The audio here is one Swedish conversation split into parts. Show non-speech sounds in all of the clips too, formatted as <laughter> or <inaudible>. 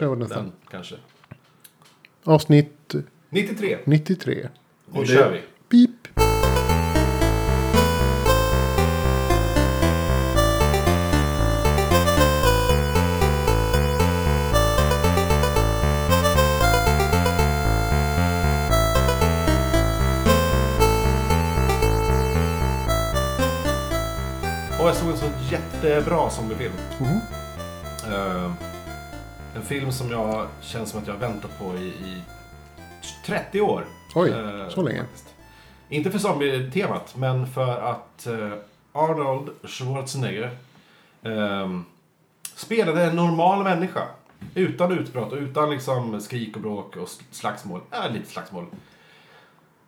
kör vi nästa. den kanske. Avsnitt 93. 93. Nu kör vi. Pip. Och jag såg en så jättebra zombiefilm. Mhm. Eh, film som jag känner som att jag har väntat på i, i 30 år. Oj, Eh, så länge. faktiskt. Inte för zombie-temat, men för att eh, Arnold Schwarzenegger ehm, spelade en normal människa. Utan utbrott och utan liksom skrik och bråk och slagsmål. Äh, lite slagsmål.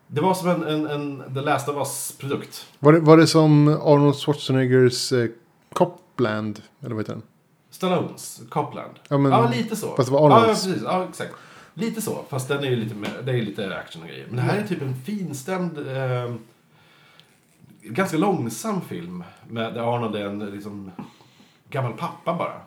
Det var som en, en, en The Last of Us-produkt. Var det, var det som Arnold Schwarzeneggers eh, Copland? Eller vad heter den? Stallones, Copland. Ja, men- ja, lite så. fast det var Ja, ja, Arnolds. precis. Ja, exakt. Lite så, fast den är ju lite, mer, det är lite action och grejer. Men det här är typ en finstämd, eh, ganska långsam film. Med, där Arnold är en liksom, gammal pappa bara.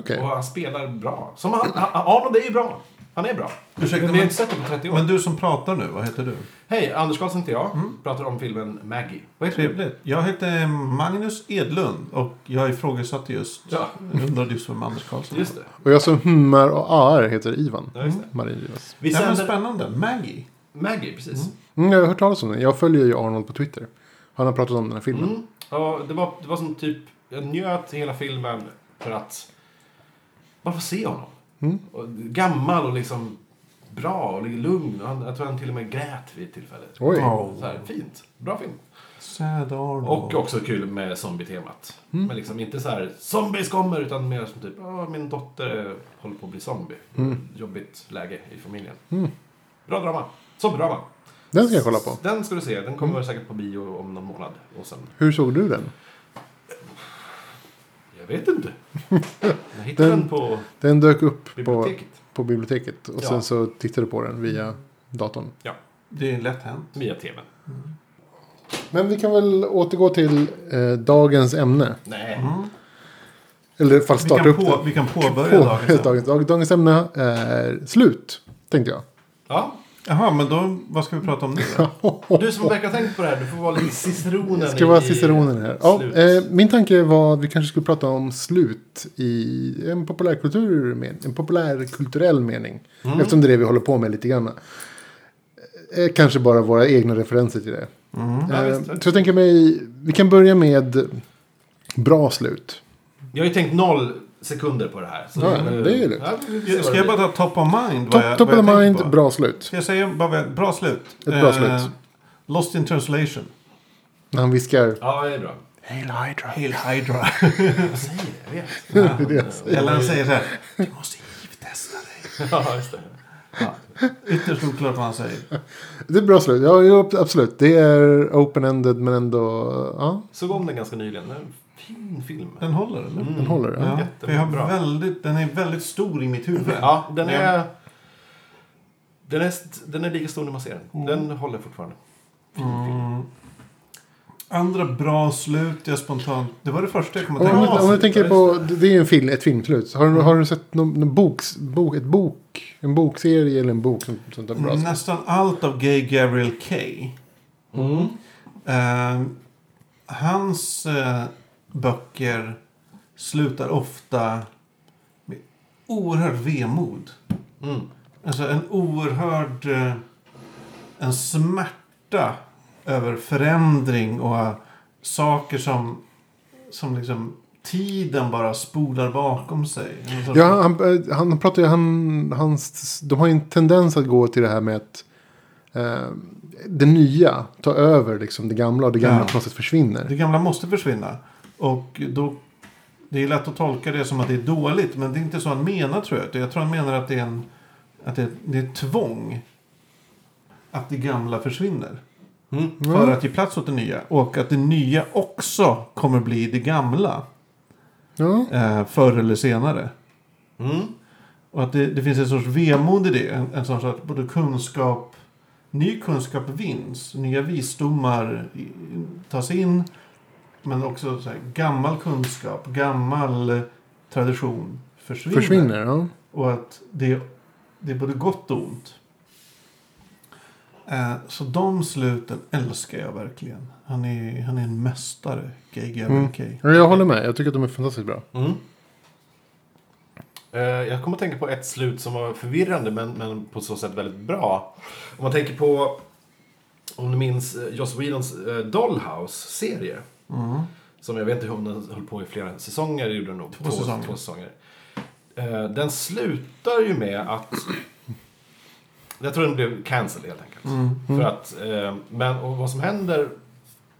Okej. Och han spelar bra. Som han, Arnold är ju bra. Han är bra. Ursäkta, men vi har men- inte sett det på 30 år. Men du som pratar nu, vad heter du? Hej, Anders Karlsson heter jag. Mm. Pratar om filmen Maggie. Vad heter du? Trevligt. Jag heter Magnus Edlund och jag ifrågasatte just, Ja. jag undrade just vem Anders Karlsson Just det. Och jag som hummar och aar heter Ivan. Ja, just det. Marin Rivas. Vi Ja, men sänder... spännande. Maggie. Maggie, precis. Mm, jag har hört talas om den. Jag följer ju Arnold på Twitter. Han har pratat om den här filmen. Mm. Ja, det, var, det var som typ, jag njöt hela filmen för att bara få se honom. Mm. Och, gammal och liksom bra och lugn. Och Han, jag tror han till och med grät vid ett tillfälle. Oj. Ja. Så här, fint. Bra film. Sad Arnold. Och också kul med zombie-temat. Mm. Men liksom inte så här, zombies kommer, utan mer som typ, "Åh, min dotter håller på att bli zombie. Mm. Jobbigt läge i familjen. Mm. Bra drama. Zombie-drama. Den ska jag kolla på. Den ska du se. Den Mm. kommer säkert på bio om någon månad. Och sen Hur såg du den? Jag vet inte. <laughs> Jag hittade den, Den- på Den dök upp på, biblioteket. på biblioteket. Och Ja. sen så tittade du på den via datorn. Det är lätt hänt. Via tvn. Men vi kan väl återgå till eh, dagens ämne. Nej. Mm. Eller i alla fall Vi, starta kan upp på, det. vi kan påbörja På, dagens <laughs> ämne. dagens, dag, dagens ämne är slut. Tänkte jag. Ja. Jaha, men då, vad ska vi prata om nu då? <laughs> Du som verkar ha tänkt på det här, du får vara lite ciceronen Det ska vara i- ciceronen här. Ja, eh, min tanke var att vi kanske skulle prata om slut i en populärkultur en populärkulturell mening. Mm. Eftersom det är det vi håller på med lite grann. Eh, kanske bara våra egna referenser till det. Mm. Ja, Eh, visst. så jag tänker mig, vi kan börja med bra slut. Jag har ju tänkt noll sekunder på det här. Så Ja, nu- det är lugnt. Ja, Ska det jag bara ta top of mind? Top, jag, top of mind, på? bra slut. Ska jag säga bara bra slut? Ett bra Eh, slut. Lost in translation. När han viskar. Ja, det är bra. Hail Hydra. Hail Hydra. Jag säger det, jag vet. <laughs> Det är det jag säger. Eller han säger så här. Du måste hiv-testa dig. <laughs> Ja, just det. Ytterst oklart vad han säger. Det är bra slut. Ja, absolut. Det är open-ended men ändå... Ja, Såg om den ganska nyligen. Fin film. Den håller eller? Mm. den håller. Ja. Ja, jag har väldigt, den är väldigt stor i mitt huvud. Ja, den är... Den är, den är lika stor när man ser den. Mm. Den håller fortfarande. Fin film. Mm. Andra bra slut jag spontant... Det var det första jag kom att Om, tänka om, på. om du tänker på, det är ju en film, ett filmslut. Har, du- har du sett någon, någon boks, bok, ett bok, en bokserie eller en bok som, som tar bra slut? Nästan allt av Gay Gabriel Kay. Mm. Eh, hans eh, böcker slutar ofta med oerhörd vemod. Mm. Alltså en oerhörd... Eh, en smärta över förändring och eh, saker som, som liksom tiden bara spolar bakom sig. Sorts- Ja, han, eh, han pratar ju, han, hans, de har ju en tendens att gå till det här med att eh, det nya tar över liksom det gamla och det gamla Ja. på något sätt försvinner. Det gamla måste försvinna. Och då, det är lätt att tolka det som att det är dåligt. Men det är inte så han menar tror jag. Jag tror han menar att det är, en, att det, det är ett tvång. Att det gamla försvinner. Mm. För att ge plats åt det nya. Och att det nya också kommer bli det gamla. Ja, Eh, förr eller senare. Mm. Och att det, det finns en sorts vemod i det. En, en sorts att både kunskap, ny kunskap vinns. Nya visdomar tas in. Men också så här, gammal kunskap, gammal eh, tradition försvinner. försvinner. Ja. Och att det, det är både gott och ont. Eh, så de sluten älskar jag verkligen. Han är, han är en mästare, Gay Mm. Jag håller med. Jag tycker att de är fantastiskt bra. Mm. Eh, Jag kommer att tänka på ett slut som var förvirrande men, men på så sätt väldigt bra. Om man tänker på, om du minns eh, Joss Whedons Dollhouse-serie. Mm. Som jag vet inte om den höll på i flera säsonger, det gjorde den nog. Två säsonger. Två säsonger. Eh, Den slutar ju med att... Jag tror den blev cancelled helt enkelt. Mm. För att, eh, men och vad som händer,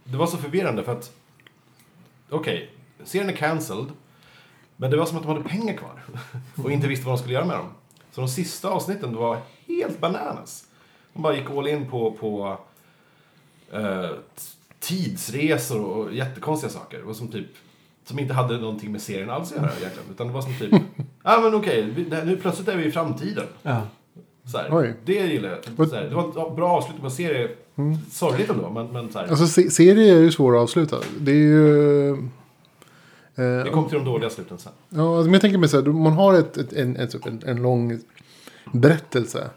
det var så förvirrande för att, okej, serien är cancelled, men det var som att de hade pengar kvar och inte visste vad de skulle göra med dem. Så de sista avsnitten var helt bananas. De bara gick all in på, på eh, tidsresor och jättekonstiga saker. Och som typ som inte hade någonting med serien alls att göra egentligen. Utan det var som typ, <laughs> ja ah, men okej, det- nu plötsligt är vi i framtiden. Ja. Så här. Det gillar jag. Så här, det var ett ja, bra avslut på en serie. Sorgligt ändå, men, men så här, Alltså se- serier är ju svåra att avsluta. Det är ju... eh, det kom till de dåliga sluten sen. Ja, alltså, men jag tänker mig så här, man har ett, ett, en, ett, en, en lång berättelse.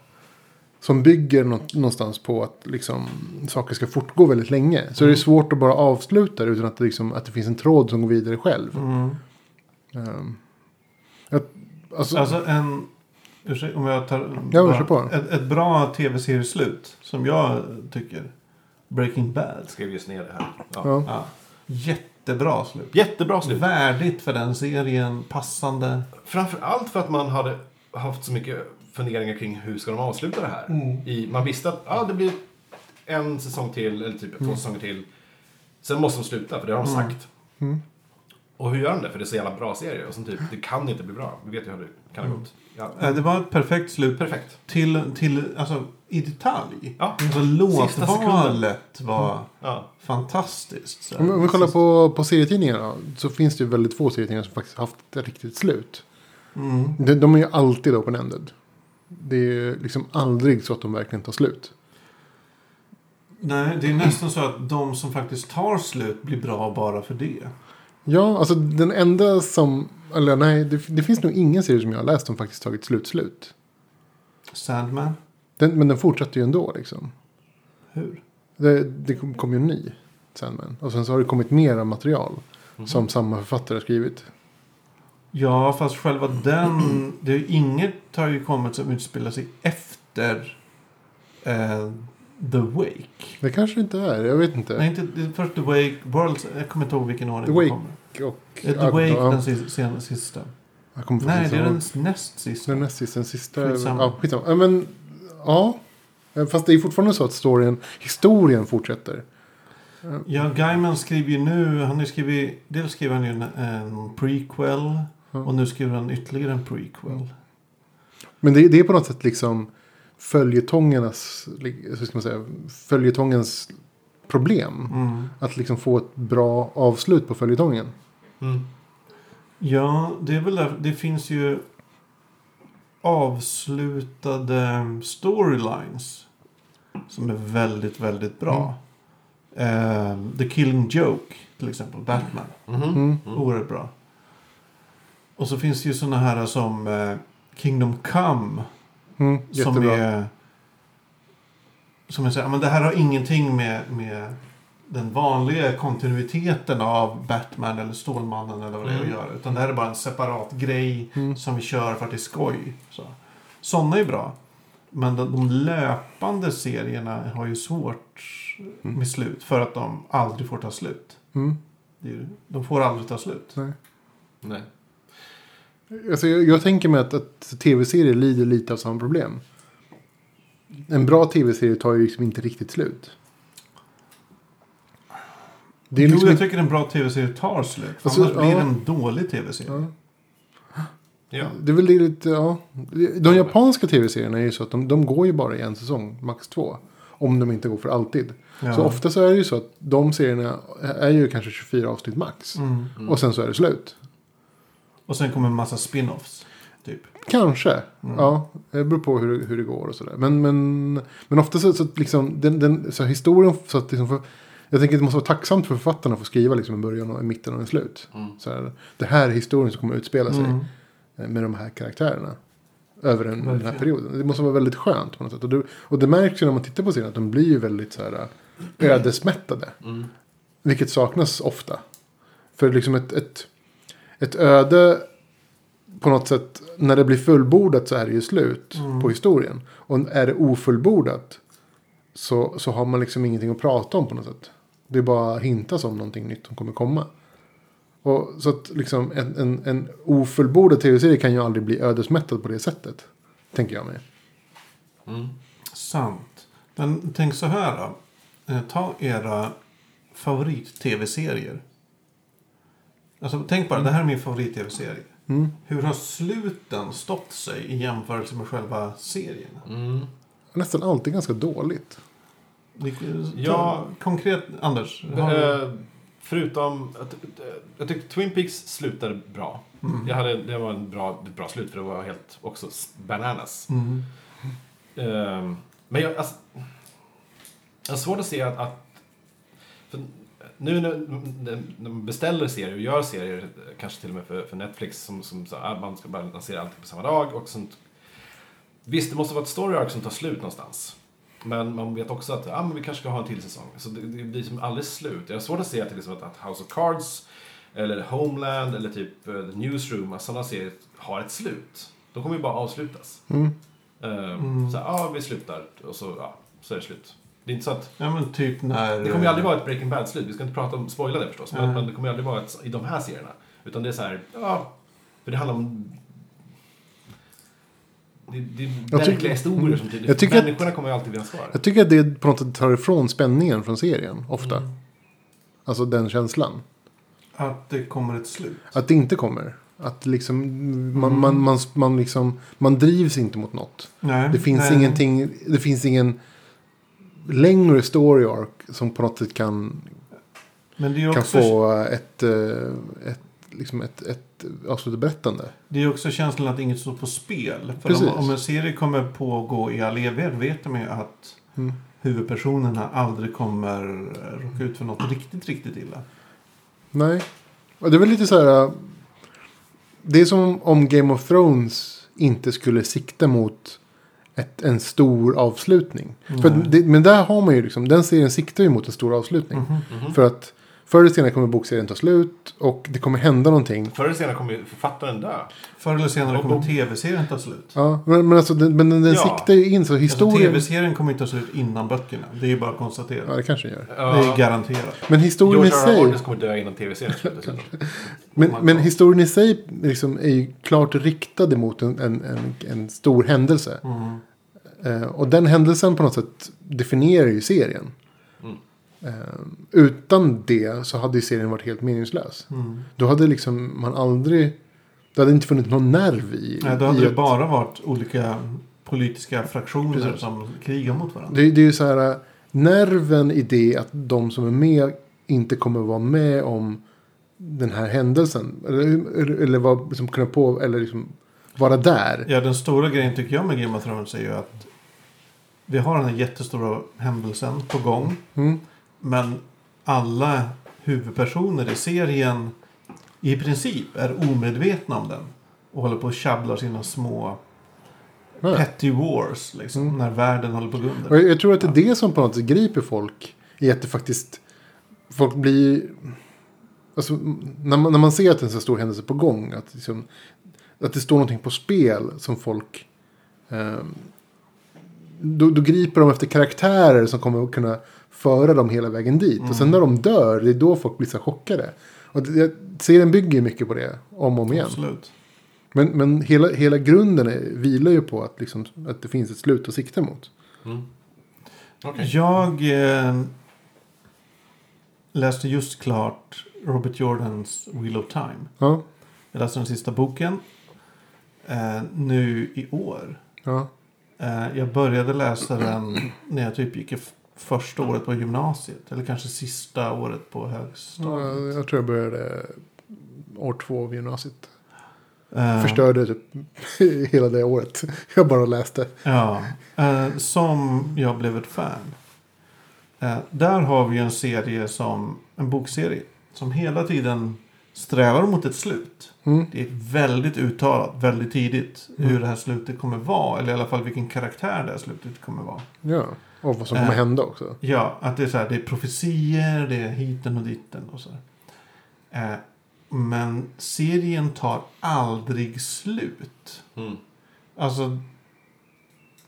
Som bygger nå- någonstans på att liksom, saker ska fortgå väldigt länge. Så är det svårt att bara avsluta det utan att det, liksom, att det finns en tråd som går vidare själv. Mm. Ehm, att, alltså, Alltså en... Ursäkta om jag tar... Ja, bara- på. Ett, ett bra tv-serieslut. Som jag tycker. Breaking Bad. Jag skrev just ner det här. Ja. ja. Ja. Jättebra slut. Jättebra slut. Värdigt för den serien. Passande. Framför allt för att man hade haft så mycket funderingar kring hur ska de avsluta det här. Mm. I, man visste att ah, det blir en säsong till, eller typ två säsonger till. Sen måste de sluta, för det har de sagt. Mm. Och hur gör de det? För det är så jävla bra serier. Och sen typ, det kan inte bli bra. Vi vet ju hur det kan ha gått. Ja. Eh, Det var ett perfekt slut. Perfekt. Till, till alltså i detalj. Ja. Alltså Sista låtvalet var Ja. fantastiskt. Så. Om, om vi kollar på, på serietidningarna så finns det ju väldigt få serietidningar som faktiskt haft ett riktigt slut. Mm. De, de är ju alltid open-ended. Det är liksom aldrig så att de verkligen tar slut. Nej, det är nästan så att de som faktiskt tar slut blir bra bara för det. Ja, alltså den enda som... Eller nej, det, det finns nog ingen serie som jag har läst som faktiskt tagit slut-slut. Sandman. Den, men den fortsätter ju ändå liksom. Hur? Det, det kom, kom ju en ny Sandman. Och sen så har det kommit mera material. Som samma författare har skrivit. Ja, fast själva den... Det är, inget har ju kommit som utspelar sig efter eh, The Wake. Det kanske inte är, jag vet inte. Nej, inte det först The Wake. Worlds, jag kommer inte ihåg vilken ordning The Wake. kommer. Och, Eh, The Wake, ja, den sista. sen- sista. Nej, det är den näst sista. Den näst sista, den sista. Skitsamma. Ja, skitsamma. Men, ja. Fast det är fortfarande så att storyn, historien fortsätter. Ja, Gaiman skriver ju nu, han har skrivit, dels skriver han ju en, en prequel. Och nu skriver han ytterligare en prequel. Men det, det är på något sätt liksom följetongernas, li- hur ska man säga, följetongens problem. Mm. Att liksom få ett bra avslut på följetongen. Mm. Ja, det är väl där, det finns ju avslutade storylines som är väldigt, väldigt bra. Eh, The Killing Joke till exempel, Batman. Mm. Oerhört bra. Och så finns det ju sådana här som eh, Kingdom Come. Mm, Som jättebra. är... Som jag säger, men det här har ingenting med, med den vanliga kontinuiteten av Batman eller Stålmannen eller vad det är att Mm. göra. Utan det här är bara en separat grej Mm. som vi kör för att det är skoj. Så. Sådana är bra. Men de, de löpande serierna har ju svårt med slut. För att de aldrig får ta slut. Mm. De får aldrig ta slut. Nej. Nej. Alltså, jag, jag tänker mig att, att tv-serier lider lite av samma problem. En bra tv-serie tar ju liksom inte riktigt slut. Det är jo, liksom jag tycker en bra tv-serie tar slut. För Alltså, annars blir det ja. en dålig tv-serie. ja. Ja. Det är väl det lite, ja. De japanska tv-serierna är ju så att de, de går ju bara i en säsong, max två. Om de inte går för alltid. Ja. Så ofta så är det ju så att de serierna är ju kanske 24 avsnitt max. Mm. Och sen så är det slut. Och sen kommer en massa spin-offs. Typ. Kanske. Mm. Ja, det beror på hur, hur det går och sådär. Men, men, men ofta så, så att liksom, den, den, så historien, så att liksom för, jag tänker att det måste vara tacksamt för författarna att få skriva liksom en början och en mitten och en slut. Mm. Så här, det här är historien som kommer att utspela sig Mm. eh, med de här karaktärerna. Över en, den här perioden. Det måste vara väldigt skönt på något sätt. Och det, och det märks ju när man tittar på serien att de blir ju väldigt så här äh, ödesmättade. Mm. Vilket saknas ofta. För liksom ett, ett, ett öde på något sätt, när det blir fullbordat så är det ju slut Mm. på historien. Och är det ofullbordat så, så har man liksom ingenting att prata om på något sätt. Det är bara hintas om någonting nytt som kommer komma. Och så att liksom en, en, en ofullbordad tv-serie kan ju aldrig bli ödesmättad på det sättet. Tänker jag mig. Mm. Sant. Men tänk så här då. Eh, Ta era favorit-tv-serier. Alltså tänk bara, det här är min favorit-tv-serie. Mm. Hur har sluten stått sig i jämförelse med själva serien? Mm. Nästan alltid ganska dåligt. Ja. Konkret, Anders. Har du... Eh, förutom att eh, jag tyckte Twin Peaks slutade bra. Mm. Jag hade, det var en bra, ett bra slut för det var helt också bananas. Mm. Ehm, men jag, alltså, jag har svårt att se att... att för nu när, man beställer serier och gör serier, kanske till och med för, för Netflix, som, som så, man ska bara lansera allting på samma dag och sånt. Visst, det måste vara ett story arc som tar slut någonstans. Men man vet också att ah, men vi kanske ska ha en till säsong. Så det, det blir som aldrig slut. Jag har svårt att se till exempel att House of Cards, eller Homeland, eller typ uh, The Newsroom, att sådana serier har ett slut. De kommer ju bara avslutas. Mm. Ehm, Så ja, ah, vi slutar och så, ja, så är det slut. Det är inte så att... Ja men typ när... Det kommer ju aldrig vara ett Breaking Bad-slut. Vi ska inte prata om, spoila det förstås. Men, Nej. men det kommer ju aldrig vara ett, i de här serierna. Utan det är så här, ja. För det handlar om... Det, det är verkliga historier som tydligt. jag tycker att- Människorna kommer ju alltid finnas kvar. Jag tycker att det på något sätt tar ifrån spänningen från serien. Ofta. Mm. Alltså den känslan. Att det kommer ett slut. Att det inte kommer. Att liksom man, man, man, man, liksom, man drivs inte mot något. Nej, Det finns nej. ingenting. Det finns ingen längre story arc som på något sätt kan, kan också, få ett, eh, ett, liksom ett, ett avslutat berättande. det är också känslan att inget står på spel. För Precis. om, om en serie kommer pågå i all evighet vet man ju att Mm. huvudpersonerna aldrig kommer råka ut för något riktigt, riktigt illa. Nej. Och det är väl lite så här. äh, Det är som om Game of Thrones inte skulle sikta mot ett, en stor avslutning. För Nej. att det, men där har man ju liksom, den serien siktar ju mot en stor avslutning. Mhm. Mhm. För att förr eller senare kommer bokserien ta slut och det kommer hända någonting. Förr eller senare kommer ju författaren dö. Förr eller senare kommer tv-serien ta slut. Ja, men, men alltså den, men den, den Ja. siktar ju in så Alltså, historien. tv-serien kommer inte ta slut innan böckerna. Det är ju bara att konstatera. ja, det kanske den gör. Det är garanterat. Men historien i George sig. Martin kommer dö innan tv-serien slutar. <laughs> Men, Oh men historien i sig liksom är ju klart riktad mot en, en, en, en stor händelse. Mm. Eh, och den händelsen på något sätt definierar ju serien. Mm. Eh, utan det så hade ju serien varit helt meningslös. Mm. Då hade liksom man aldrig... Det hade inte funnits någon nerv i... Nej, då hade i det att- bara varit olika politiska fraktioner Precis. som krigar mot varandra. det, det är ju så här... eh, Nerven i det att de som är med inte kommer vara med om den här händelsen. Eller, eller, vara, liksom, kunna på, eller liksom vara där. Ja, den stora grejen tycker jag med Game of Thrones är ju att vi har den här jättestora händelsen på gång. Mm. Men alla huvudpersoner i serien i princip är omedvetna om den. Och håller på och tjabblar sina små Ja. petty wars. Liksom, Mm. När världen håller på att gå under. Och jag, jag tror att det är det som på något sätt griper folk. I att det faktiskt... Folk blir... Alltså, när, man, när man ser att en så stor händelse på gång. Att, liksom, att det står någonting på spel som folk... ehm, då, då griper de efter karaktärer som kommer att kunna föra dem hela vägen dit. Och sen när de dör, det är då folk blir så chockade. Och det, jag- serien bygger ju mycket på det, om och om igen. Absolut. Men, men hela, hela grunden är, vilar ju på att, liksom, att det finns ett slut att sikta mot. Mm. Okej. Jag eh, läste just klart Robert Jordans Wheel of Time. Ja, Jag läste den sista boken. Eh, nu i år. ja. Eh, jag började läsa den när jag typ gick i f- första året på gymnasiet. Eller kanske sista året på högstadiet. Ja, Jag tror jag började år två av gymnasiet. Eh, Förstörde typ <laughs> hela det året. Jag bara läste. Ja, eh, som jag blev ett fan. Eh, där har vi en serie som, en bokserie. Som hela tiden strävar mot ett slut. Mm. Det är väldigt uttalat, väldigt tidigt, hur det här slutet kommer vara. Eller i alla fall vilken karaktär det här slutet kommer vara. Ja, och vad som kommer Eh. hända också. Ja, att det är så här, det är profetier, det är hiten och ditten och så. här. Eh, men serien tar aldrig slut. Mm. Alltså,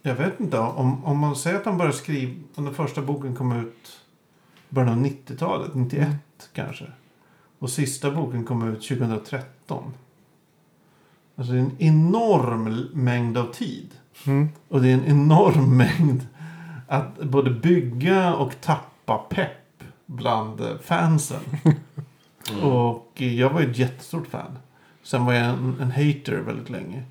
jag vet inte. Om, om man säger att han började skriva, om den första boken kom ut i början av 90-talet, 91 kanske. Och sista boken kom ut 2013. Alltså det är en enorm mängd av tid. Mm. Och det är en enorm <laughs> mängd att både bygga och tappa pepp bland eh, fansen. <laughs> Mm. Och jag var ju ett jättestort fan. Sen var jag en, en hater väldigt länge.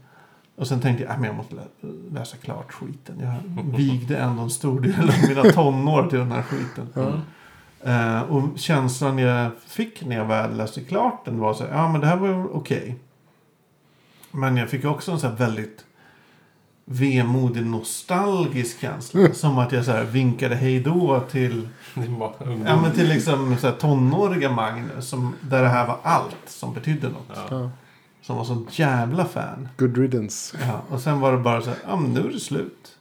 Och sen tänkte jag att jag måste lä- läsa klart skiten. Jag <laughs> vigde ändå en stor del av mina tonår till den här skiten. Ja. Eh, och känslan jag fick när jag väl läste klart den var så här, ja men det här var ju okej. Men jag fick också en så här väldigt vemodig nostalgisk känsla. Som att jag så här vinkade hej då till, ja, men till liksom så här tonåriga Magnus. Som, där det här var allt som betydde något. Ja. Som var sån jävla fan. Good riddance. Ja, och sen var det bara så här, ja men nu är det slut.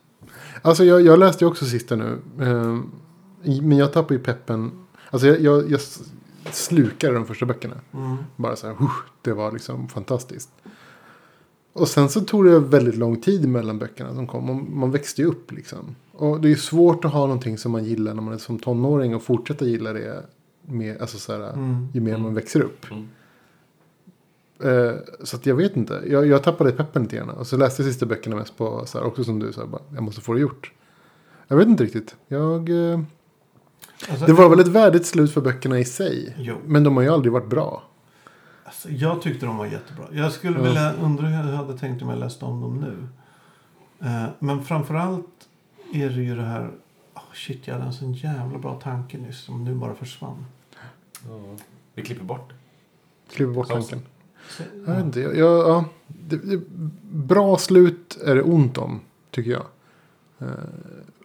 Alltså jag, jag läste ju också sista nu. i- men jag tappade ju peppen. Alltså jag, jag, jag slukade de första böckerna. Mm. Bara så här, det var liksom fantastiskt. Och sen så tog det väldigt lång tid mellan böckerna som kom. Man, man växte ju upp liksom. Och det är ju svårt att ha någonting som man gillar när man är som tonåring och fortsätta gilla det. Med, alltså så här, Mm. ju mer man växer upp. Mm. Eh, så att jag vet inte. Jag, jag tappade peppen lite grann. Och så läste jag sista böckerna mest på, så här, också som du sa, bara, jag måste få det gjort. Jag vet inte riktigt. Jag, eh, Alltså, det var väl ett värdigt slut för böckerna i sig. Jo. Men de har ju aldrig varit bra. Alltså, jag tyckte de var jättebra. Jag skulle Ja. vilja undra hur jag hade tänkt om jag läste om dem nu. Eh, men framförallt är det ju det här... Oh shit, jag hade en sån jävla bra tanke nyss som nu bara försvann. Ja. Vi klipper bort. Kliver bort tanken. Så, Jag vet inte. Jag, jag, ja, det, det, bra slut är det ont om, tycker jag. Eh,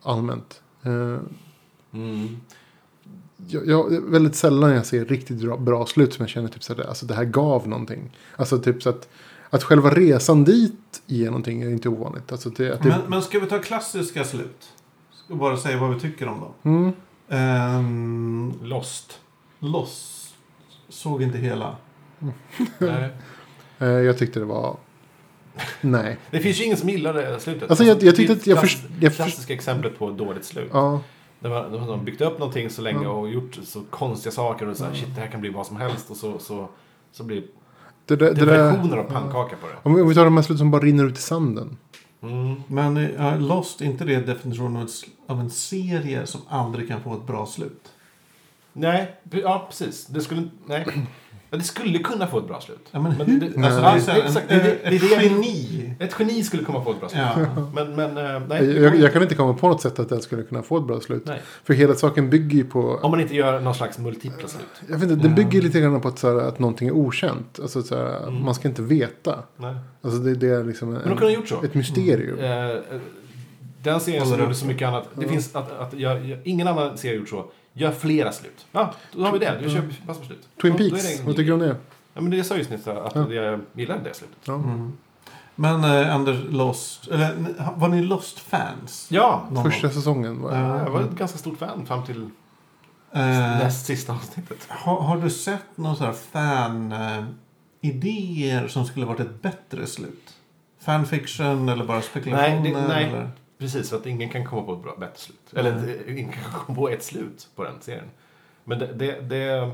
allmänt. Eh, Mm. Jag, jag, väldigt sällan jag ser riktigt bra, bra slut som jag känner typ så att alltså, det här gav någonting. Alltså typ så att, att själva resan dit ger någonting är inte ovanligt. Alltså det, att det, Men, men ska vi ta klassiska slut? Ska bara säga vad vi tycker om dem. mm, Ehm, Lost. Loss. Såg inte hela. <laughs> Nej. eh, jag tyckte det var... Nej. Det finns ju ingen som gillar det slutet. Alltså, jag- jag tyckte att jag klass- först- jag först- Klassiska exemplet på dåligt slut. Ja, När man, när man har byggt upp någonting så länge och gjort så konstiga saker och så här, shit det här kan bli vad som helst och så, så, så blir det, det, det versioner av pannkaka på det. om, vi- om vi tar de här slut som bara rinner ut i sanden. Mm. Men uh, Lost, inte det definitionen av, en serie som aldrig kan få ett bra slut? Nej, ja precis. Det skulle, nej. Ja, det skulle kunna få ett bra slut. Ja, men Men det- alltså, alltså, det exakt, en, det- det- det ett geni. Ett geni skulle komma få ett bra slut. Ja. Men, men eh, nej. Jag, jag, kan inte komma på något sätt att den skulle kunna få ett bra slut. nej. För hela saken bygger ju på... Om man inte gör någon slags multipla slut. Jag vet inte, den bygger lite grann på att, så här, att någonting är okänt. Alltså, så här, Mm. Man ska inte veta. Nej. Alltså, det, det är liksom Men de en, kunde ha gjort så. ett mysterium. Eh, eh, den serien som gjorde upp. så mycket annat. Det finns att, att jag, jag, ingen annan serie har gjort så. Gör flera slut. Ja, då har vi det. Vi kör massor med slut. Twin Peaks, vad tycker du om det? Ja, men det sa jag just nyss att Ja. jag gillade det slutet. Ja. Mm. Men eh, Anders, Lost. Eller var ni Lost-fans? Ja, Någon Första gång? säsongen var Ja. jag var ett ganska stort fan fram till Eh, näst sista avsnittet. har, har du sett någon sån här fan-idéer som skulle varit ett bättre slut? Fanfiction eller bara spekulationer? Nej, det- nej. Eller? Precis, för att ingen kan komma på ett bra, bättre slut. Eller eh, ingen kan komma på ett slut på den serien. Men det... Det, det,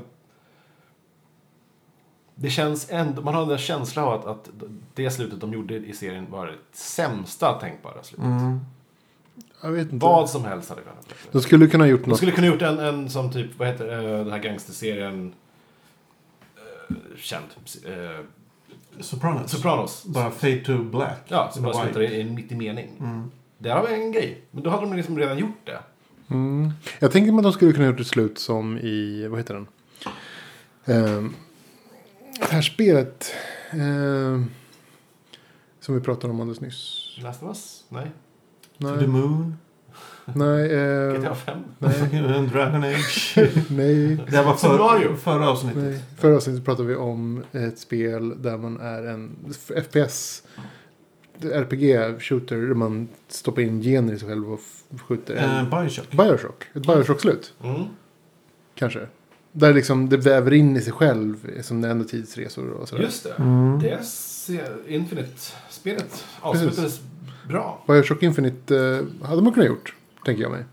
det känns ändå... Man har den där känslan av att, att det slutet de gjorde i serien var det sämsta tänkbara slutet. Mm. Jag vet inte. Vad som helst hade kunnat bättre. De skulle kunna ha gjort De något. skulle kunna gjort en, en som typ, vad heter eh, den här gangsterserien? Uh, känd. Uh, Sopranos. Sopranos. Bara fade to black. Ja, som bara slutar i en mitt i mening. Mm. Där har vi en grej. Men då hade de liksom redan gjort det. Mm. Jag tänker mig att de skulle kunna gjort ett slut som i, vad heter den? Ehm, det här spelet. ehm, som vi pratade om alldeles nyss. Last of Us? Nej. To Nej. the moon. Nej, eh, GTA 5? En Dragon Age. <laughs> nej. Det var för, förra avsnittet. nej. Förra avsnittet pratade vi om ett spel där man är en FPS RPG-shooter där man stoppar in gener i sig själv och skjuter. Eh, En Bioshock. Bioshock. Ett Bioshock-slut, Mm. kanske. Där liksom det väver in i sig själv som det enda tidsresor och sådär. Just det. Mm. Det ser Infinite-spelet avslutades bra. Bioshock Infinite eh, hade man kunnat gjort, tänker jag mig.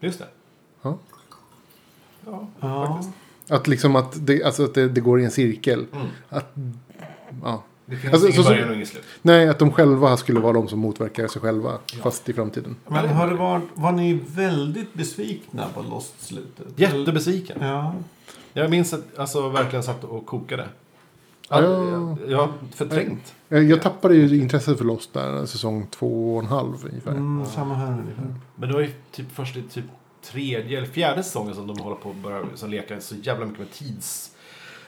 Just det. Ja. Ja, Ja. faktiskt. Att liksom att det, alltså att det, det går i en cirkel. Mm. Att, ja. Det finns Alltså, ingen så- början och ingen slut. Nej, att de själva skulle vara de som motverkar sig själva. Ja. Fast i framtiden. Men har det varit, var ni väldigt besvikna på Lost-slutet? Jättebesviken. Ja. Jag minns att alltså verkligen satt och kokade. Ja. Jag, jag har förträngt. Eh, Jag tappade ju intresset för Lost där, säsong två och en halv ungefär. Mm, samma här ungefär. Men det var ju typ först i typ tredje eller fjärde säsongen som de håller på att börja som leka så jävla mycket med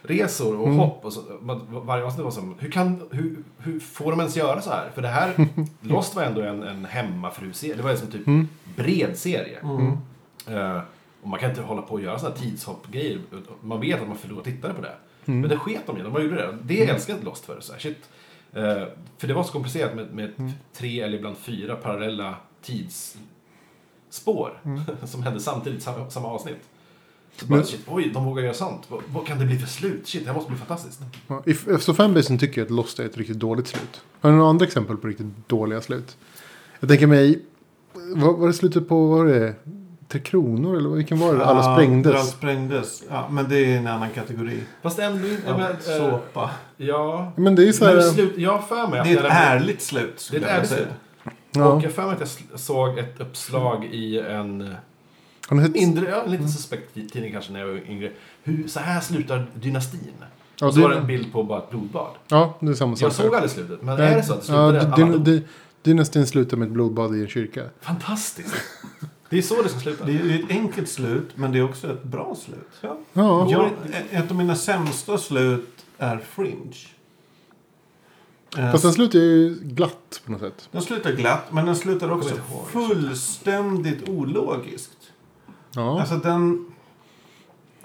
tidsresor och Mm. hopp. Och så, man, varje avsnitt var som, hur, kan, hur, hur får de ens göra så här? För det här, <laughs> Lost var ändå en, en hemmafru-serie. Det var som typ Mm. bred serie. Mm. Eh, och man kan inte hålla på och göra sådana här tidshopp-grejer. Man vet att man förlorar tittare på det. Mm. Men det sket de i. De gjorde det. Det älskade Lost för. Så här, shit. Eh, för det var så komplicerat med, med Mm. tre eller ibland fyra parallella tidsspår. Mm. <laughs> som hände samtidigt, samma, samma avsnitt. Så bara, Men- shit, oj, de vågar göra sånt. Vad, vad kan det bli för slut? Shit, det här måste bli fantastiskt. Ja, if- Eftersom fanbasen tycker att Lost är ett riktigt dåligt slut. Har du några andra exempel på riktigt dåliga slut? Jag tänker mig, vad var det slutet på, vad var det? Tre Kronor eller vilken var det? Alla Ja, sprängdes. Alla sprängdes. Ja, men det är en annan kategori. Fast ändå inte... Ja, men, eh, såpa. ja. Men det är ju så Men här, slut, jag har för mig att Det är ett den- ärligt slut. Det skulle är ett jag ärligt säga. slut. ja. Och jag har för mig att jag sl- såg ett uppslag i en Sett? mindre, ja, en lite suspekt tidning kanske när jag var yngre. Hur, så här slutar dynastin. Ja, och så var det en det, bild på bara ett blodbad. ja, det är samma sak. Jag såg aldrig slutet, men Ja, är det så att det ja, slutar dy- alla dy- Dynastin slutar med ett blodbad i en kyrka. Fantastiskt! Det är så det ska sluta. Det är ett enkelt slut, men det är också ett bra slut. Ja. Ja, Jag, ett av mina sämsta slut är Fringe. Eh, fast den slutar ju glatt på något sätt. Den slutar glatt, men den slutar också fullständigt ologiskt. Ja. Alltså den...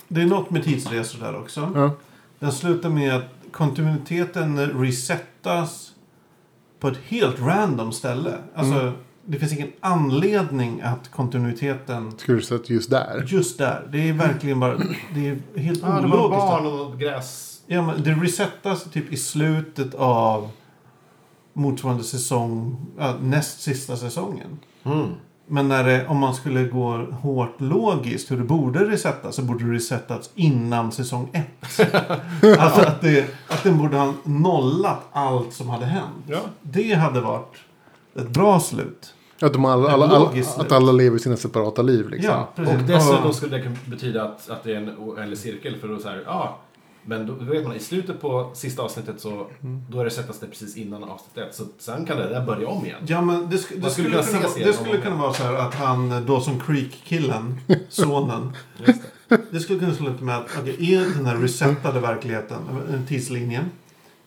Det är något med tidsresor där också. ja. Den slutar med att kontinuiteten resettas på ett helt random ställe. Alltså, Mm. det finns ingen anledning att kontinuiteten Skulle du sett just där. just där. Det är verkligen bara... Det är helt Ja, det var ologiskt. barn och gräs. Ja, men det resettas typ i slutet av motsvarande säsong, ja, näst sista säsongen. Mm. Men när det, om man skulle gå hårt logiskt hur det borde resettas så borde det resettats innan säsong ett. <laughs> alltså att, det, att den borde ha nollat allt som hade hänt. Ja. Det hade varit ett bra slut. Att, de alla, alla, alla, att alla lever sina separata liv liksom. Ja, precis. Och dessutom skulle det betyda att, att det är en oändlig cirkel. För då så här, ja. Men då vet man, i slutet på sista avsnittet så då är det sättas det precis innan avsnitt ett. Så sen kan det där börja om igen. Ja, men det, sk- det, skulle kunna kunna, vara- det skulle kunna vara så här att han, Dawson Creek-killen, <laughs> sonen. Det. Det skulle kunna sluta med att okej, i den här resetade verkligheten, tidslinjen,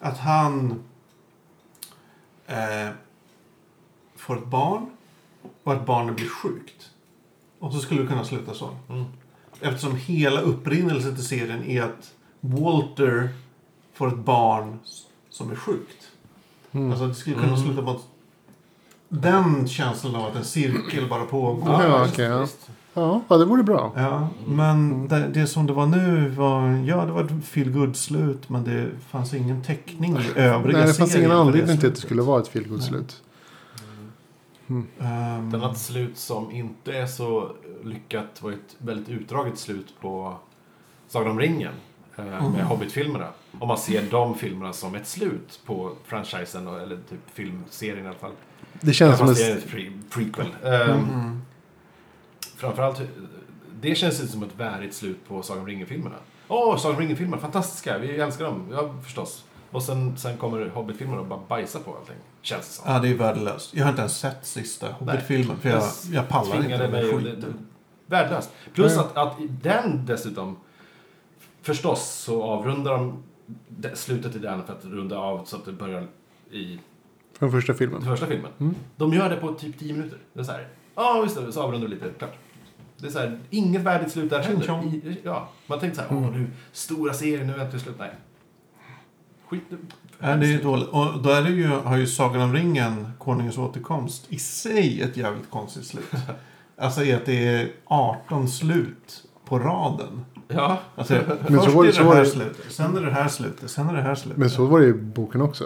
att han eh, får ett barn och att barnet blir sjukt. Och så skulle det kunna sluta så. Mm. Eftersom hela upprinnelsen till serien är att Walter får ett barn som är sjukt. Mm. Alltså det skulle kunna Mm. sluta på att den känslan av att en cirkel bara pågår. Ja, okej, ja. visst. Ja, ja, det vore bra. Ja, men det, det som det var nu var, ja det var ett feel good slut men det fanns ingen täckning i övriga Nej, det fanns ingen anledning till att det skulle vara ett feelgood slut. Ehm, Ett annat slut som inte är så lyckat var ett väldigt utdraget slut på Sagan om ringen. Eh, Med Mm. Hobbit-filmerna. Om man ser de filmerna som ett slut på franchisen, eller typ filmserien i alla fall. Det känns som en... pre- prequel. Ehm, mm. Framförallt, det känns inte som ett värdigt slut på Sagan om ringen-filmerna. Åh, Sagan om ringen-filmerna, fantastiska, vi älskar dem, ja förstås. Och sen, sen kommer Hobbit-filmerna och bara bajsar på allting, känns det som. Ja, det är värdelöst. Jag har inte ens sett sista Hobbit-filmen för jag, jag pallar inte mig det, det, Värdelöst. Plus Ja. att, att den dessutom, förstås så avrundar de slutet i den för att runda av så att det börjar i Från första den filmen. första filmen. Mm. De gör det på typ 10 minuter. Det är så här, Ja, visst det. Så avrundar vi lite. Klart. Det är så här, inget värdigt slut där heller. I- Ja, man tänkte så här, åh nu, stora serien, nu är det slut. Nej. Skit. Ja, det är dåligt. Och då är det ju, har ju Sagan om ringen, Konungens återkomst, i sig ett jävligt konstigt slut. <laughs> Alltså i att det är 18 slut på raden. Ja. Alltså, Men så först var det- är så det här det- slutet, sen är det här slutet, sen är det här slutet. Men så var det i boken också.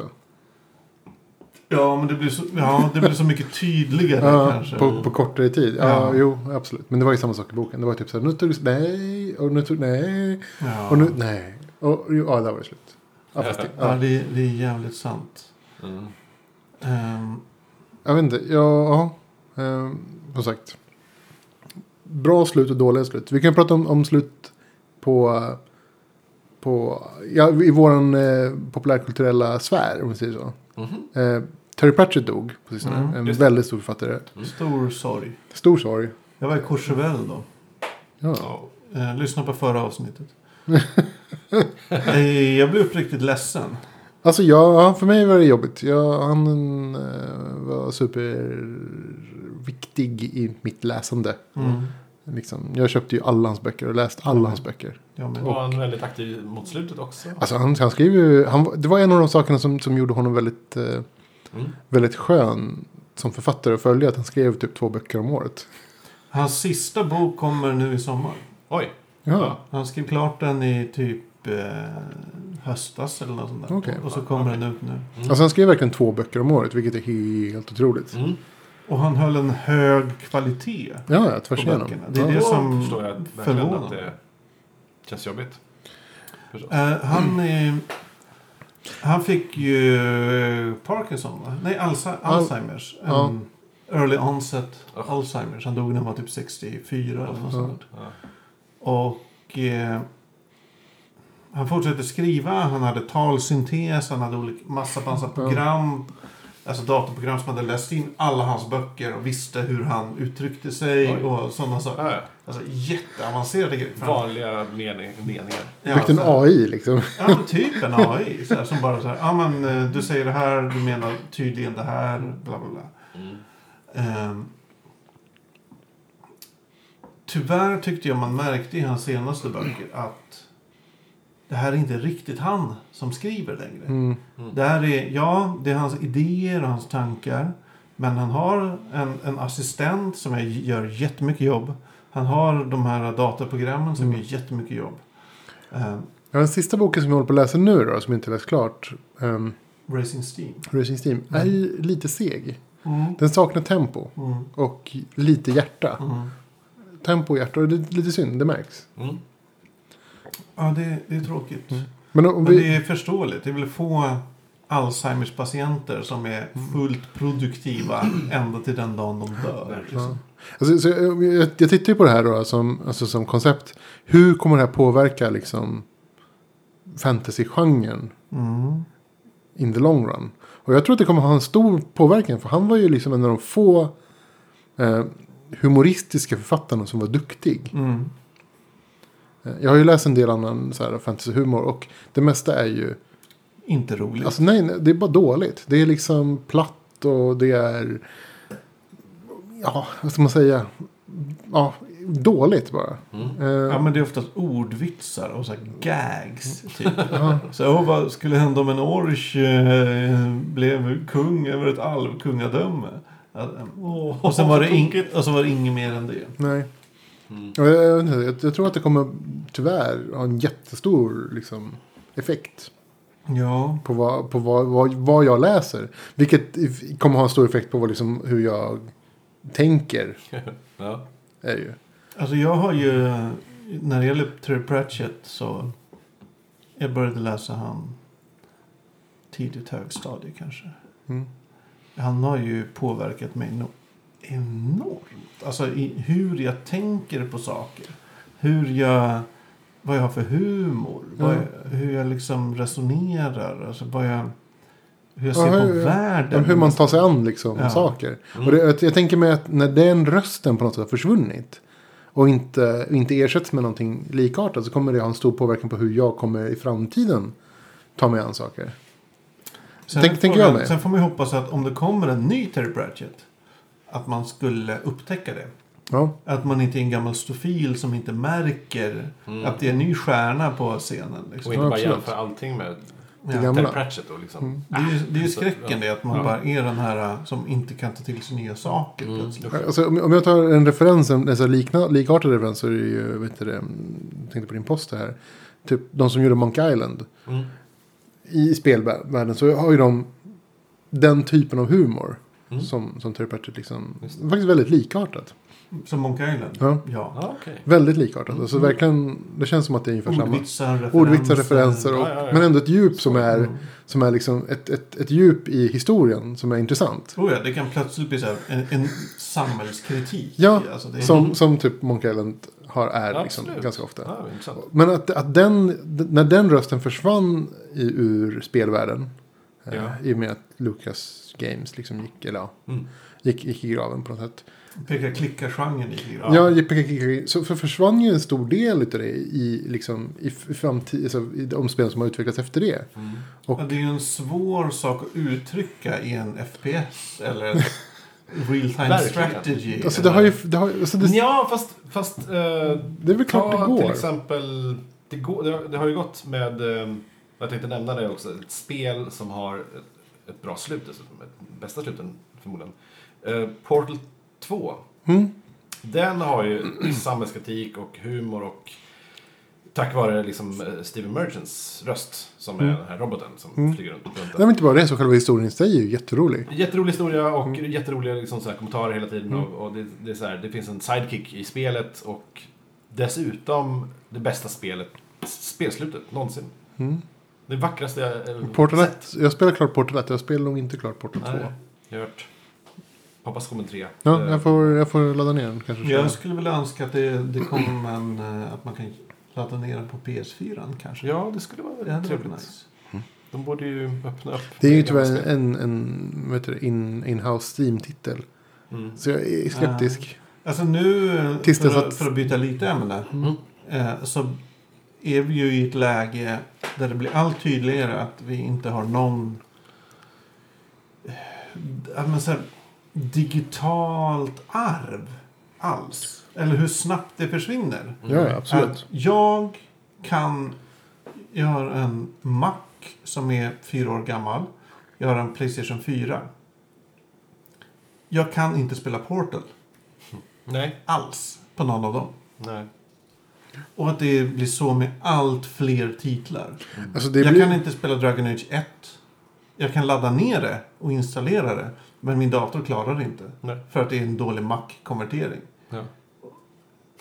Ja, men det blir så, ja, det blir så mycket tydligare Ja, kanske. på, på kortare tid. Ja, Ja. jo, absolut. Men det var ju samma sak i boken. Det var typ så här, nu tog du, nej, och nu tog, nej, Ja, och nu, nej. Och, jo, ja, där var det slut. Ja, fast det, ja ja. det, det är jävligt sant. Mm. Ehm, Jag vet inte, ja, ja ehm, som sagt. Bra slut och dåliga slut. Vi kan prata om, om slut på, på ja, i våran eh, populärkulturella sfär, om vi säger så. Mhm. Eh, Terry Pratchett dog på sistone. Mm, en just väldigt stor författare. stor sorg. Stor sorg. Jag var i Courchevel då. Ja. Eh, lyssna på förra avsnittet. <laughs> Eh, jag blev uppriktigt ledsen. Alltså ja, ja, för mig var det jobbigt. Jag, han eh, var superviktig i mitt läsande. Mm. Liksom, jag köpte ju alla hans böcker och läst alla hans böcker. Jag med. Var han väldigt aktiv mot slutet också? Alltså han, han skrev ju, han, det var en av de sakerna som, som gjorde honom väldigt, eh, Mm. väldigt skön som författare att följa. Att han skrev typ två böcker om året. Hans sista bok kommer nu i sommar. Oj. Ja, Han skrev klart den i typ eh, höstas eller något sånt där. Okej. Och så kommer den ut nu. Mm. alltså han skrev verkligen två böcker om året. Vilket är helt otroligt. Mm. Och han höll en hög kvalitet. Ja, ja, tvärs igenom. Det är ja. det som förstår jag verkligen förvånar att det känns jobbigt. Eh, han, eh, han fick ju eh, Parkinson, va? Nej, Alza- Alzheimers. Ja. En early onset Ja. Alzheimers. Han dog när han var typ 64 eller något sånt. Och eh, han fortsatte skriva. Han hade talsyntes. Han hade olika, massa, massa program. Alltså datorprogram som hade läst in alla hans böcker och visste hur han uttryckte sig Oj. och sådana saker. Ja, ja. Alltså jätteavancerade grejer. Vanliga mening, meningar. Ja, Byggt en AI liksom. Ja, men typ en AI. Så här, som bara så här, ja men eh, du säger det här, du menar tydligen det här, bla bla bla. Mm. Ehm, tyvärr tyckte jag man märkte i hans senaste böcker att det här är inte riktigt han som skriver längre. Mm. Det här är, ja, det är hans idéer och hans tankar. Men han har en, en assistent som är, gör jättemycket jobb. Han har de här dataprogrammen som Mm. gör jättemycket jobb. Ehm, Ja, den sista boken som jag håller på att läsa nu då, som inte läst klart. Um, Racing Steam. Racing Steam. Är ju lite seg. Mm. Den saknar tempo. Mm. Och lite hjärta. Mm. Tempo och hjärta. Och det är lite synd, det märks. Ja, det, det är tråkigt. Mm. Men om Men vi... det är förståeligt. Det är väl få Alzheimers patienter som är Mm. fullt produktiva <clears throat> ända till den dagen de dör. Ja. Alltså, så jag, jag, jag tittar ju på det här då som, alltså, som koncept. Hur kommer det här påverka liksom fantasy-genren Mm. in the long run? Och jag tror att det kommer ha en stor påverkan. För han var ju liksom en av de få eh, humoristiska författarna som var duktig. Mm. Jag har ju läst en del annan så här, fantasy-humor. Och det mesta är ju... Inte roligt. Alltså nej, nej, det är bara dåligt. Det är liksom platt och det är... Ja, vad ska man säga? Ja, dåligt bara. Mm. Eh, ja, men det är oftast ordvitsar och så här gags. Typ. ja. Så, åh, vad skulle hända om en orch eh, blev kung över ett alvkungadöme? Åh, och, sen var det tokigt. och så var det inget mer än det. Nej. Mm. Jag, jag, jag, jag tror att det kommer tyvärr ha en jättestor liksom, effekt Ja. på, vad, på vad, vad, vad jag läser. Vilket kommer ha en stor effekt på vad, liksom, hur jag tänker. <laughs> Ja. Är ju. Alltså jag har ju, när det gäller Terry Pratchett så, jag började läsa han tidigt högstadie kanske. Mm. Han har ju påverkat mig no enormt. Alltså i hur jag tänker på saker. Hur jag, vad jag har för humor. Ja. jag, hur jag liksom resonerar. Alltså vad jag, hur jag Ja, ser på hur- världen. Hur man tar sig an liksom, Ja. saker. Mm. Och det, jag, tänker mig att när den rösten på något sätt har försvunnit. Och inte, inte ersätts med någonting likartat. Så kommer det ha en stor påverkan på hur jag kommer i framtiden ta mig an saker. Sen, Tänk- tänker jag mig. sen får man ju hoppas att om det kommer en ny Terry Pratchett. Att man skulle upptäcka det. Ja, Att man inte är en gammal stofil som inte märker att det är en ny stjärna på scenen. Och Liksom. inte Ja, bara jämföra allting med Ja. Terry Pratchett då liksom. Det är ju, det är ju skräcken det, att man Ja. bara är den här uh, som inte kan ta till sig nya saker Mm. plötsligt. alltså, om jag tar en referens, en, en så här likna, likartad referens så är det ju, vet du det, jag tänkte på din post här. Typ de som gjorde Monkey Island. Mm. I spelvärlden så har ju de den typen av humor. Mm. Som, som Terry Pratchett liksom, faktiskt väldigt likartat. Som Monkey Island. Ja. ja. Ja, okej. Väldigt likartat. Alltså Mm. verkligen, det känns som att det är ungefär samma. Ordvitsar, referenser. Ordvitsar, referenser. Och, Ja, ja, ja. Men ändå ett djup som är, Mm. som är liksom ett, ett, ett djup i historien som är intressant. Oh ja, det kan plötsligt bli så här, en, en samhällskritik. Ja, Alltså det är, Som, som typ Monkey Island har, är liksom, ganska ofta. Men att, att den, när den rösten försvann i, ur spelvärlden. Ja. Eh, I och med att Lucas Games liksom gick, eller ja, Mm. gick, gick i graven på något sätt. pekar klicka-genren i Ja. Ja, JPG, så för försvann ju en stor del av det i, liksom, i, framtid, alltså, i de spel som har utvecklats efter det. Mm. Och, Ja, det är ju en svår sak att uttrycka i en FPS eller en <laughs> real time strategy. alltså, det har ju, det har, alltså, det, Ja, fast, fast eh, det är väl klart ta det går. till exempel, det, går, det, har, det har ju gått med, eh, jag tänkte nämna det också, ett spel som har ett, bra slut dessutom, ett bästa sluten förmodligen. Eh, Portal 2, Mm. den har ju <clears throat> samhällskritik och humor och tack vare liksom eh, Steven Merchants röst som är den här roboten som Mm. flyger runt. runt Nej, men inte bara det, så själva historien i sig är ju jätterolig. Jätterolig historia och Mm. jätteroliga liksom, så kommentarer hela tiden. Och, och det, det, är så här, det finns en sidekick i spelet och dessutom det bästa spelet, spelslutet någonsin. Mm. Det vackraste jag eh, Portal sett. 1, jag spelar klart Portal 1, jag spelar nog inte klart Portal 2. Nej, jag har hört. Hoppas kommer en trea. Ja, Eh, jag får, jag får ladda ner den kanske. Jag skulle väl önska att det, det kom en, eh, att man kan ladda ner den på PS4 kanske. Ja, det skulle vara Det hade trevligt. nice. De borde ju öppna upp. Det är ju tyvärr en, en vad heter det, in, in-house Steam-titel. Mm. Så jag är skeptisk. Alltså nu, eh, Tills för, att- för att byta lite ämne. Mm. Eh, så är vi ju i ett läge där det blir allt tydligare att vi inte har någon eh, men så här, digitalt arv alls. Eller hur snabbt det försvinner. Ja, ja, absolut. Att jag kan... Jag har en Mac som är fyra år gammal. Jag har en Playstation 4. Jag kan inte spela Portal Nej, alls på någon av dem. nej. Och att det blir så med allt fler titlar. Alltså det jag blir, kan inte spela Dragon Age 1. Jag kan ladda ner det och installera det. Men min dator klarar det inte. nej. För att det är en dålig Mac-konvertering. Ja.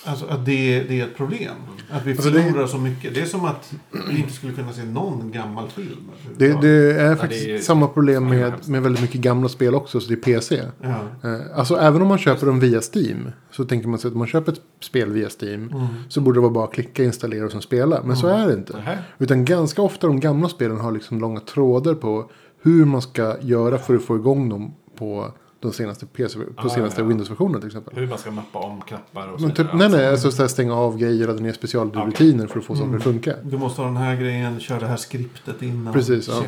Alltså att det, det är ett problem. Att vi Alltså, det- förlorar så mycket. Det är som att vi inte skulle kunna se någon gammal film. det, det är det faktiskt är ju- samma problem det är med, med väldigt mycket gamla spel också, så det är PC. Ja. Eh, Alltså även om man köper dem via Steam. Så tänker man sig att om man köper ett spel via Steam. Mm. Så borde det vara bara att klicka, installera och sen spela. Men så är det inte. Nähä. Utan ganska ofta de gamla spelen har liksom långa trådar på hur man ska göra för att få igång dem på de senaste, PC, på Ah, senaste ja. Windows-versionen till exempel. Hur man ska mappa om knappar och så Men typ, vidare. nej, nej, alltså så här stänga av grejer, ladda ner specialrutiner för att få saker Mm. att funka. Du måste ha den här grejen, köra det här skriptet innan. Precis, ja.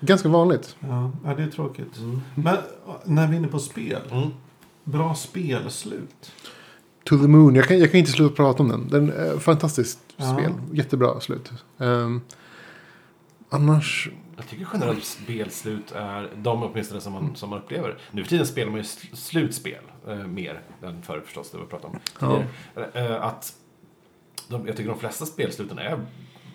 Ganska vanligt. Ja, ja, det är tråkigt. Mm. Men när vi är inne på spel. Mm. Bra spelslut. To the Moon, jag kan, jag kan inte sluta prata om den. Den är fantastiskt Ja. spel. Jättebra slut. Ehm, annars, Jag tycker generellt spelslut är de åtminstone som man, som man upplever. Nu för tiden spelar man ju sl- slutspel eh, mer än förr förstås, det vi pratade om Ja. tidigare. Eh, att de, jag tycker de flesta spelsluten är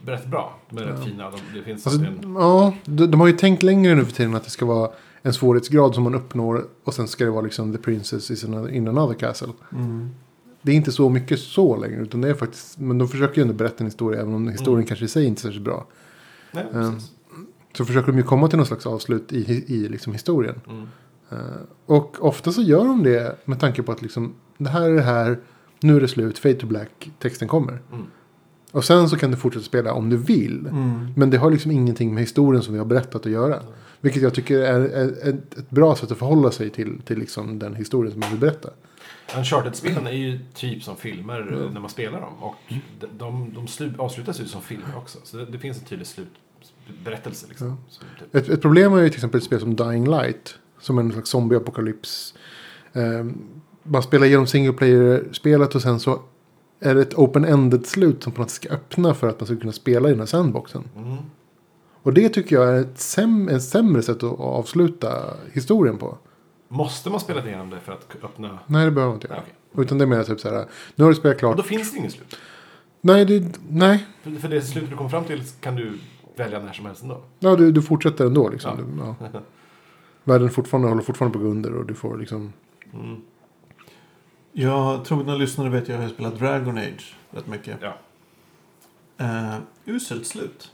rätt bra. De är rätt fina. De, det finns alltså, en... ja, de, de har ju tänkt längre nu för tiden att det ska vara en svårighetsgrad som man uppnår. Och sen ska det vara liksom the princess is in, another castle. Mm. Det är inte så mycket så längre. Utan det är faktiskt, men de försöker ju ändå berätta en historia. Även om historien Mm. kanske i sig inte är särskilt bra. Nej, precis. Så försöker de ju komma till någon slags avslut i, i, liksom historien. Mm. Eh, och ofta så gör de det med tanke på att liksom, det här är det här, nu är det slut, fade to black, texten kommer. Mm. Och sen så kan du fortsätta spela om du vill. Mm. Men det har liksom ingenting med historien som vi har berättat att göra. Vilket jag tycker är, är ett, ett bra sätt att förhålla sig till, till liksom den historien som man vill berätta. Uncharted-spelen är ju typ som filmer Mm. när man spelar dem. Och de, de, de slu, avslutas ju som filmer också. Så det, det finns en tydlig slutberättelse. Liksom, Ja. typ, Ett, ett problem är ju till exempel ett spel som Dying Light. Som en slags zombie-apokalyps Eh, man spelar igenom single player-spelet och sen så är det ett open-ended slut som på något sätt ska öppna för att man ska kunna spela i den här sandboxen. Mm. Och det tycker jag är ett, säm ett sämre sätt att avsluta historien på. Måste man spela igenom det för att öppna? Nej, det behöver man inte göra. okej. Utan det är mer typ så här, nu har du spelat Och klart. då finns det inget slut. Nej, det, nej. För, för det slutet du kommer fram till kan du välja när som helst ändå. Ja, du, du fortsätter ändå liksom. Ja. Du, ja. Världen fortfarande håller fortfarande på att gå under och du får liksom. Mm. Jag trogna lyssnare vet jag har spelat Dragon Age rätt mycket. Ja. Uh, uselt slut.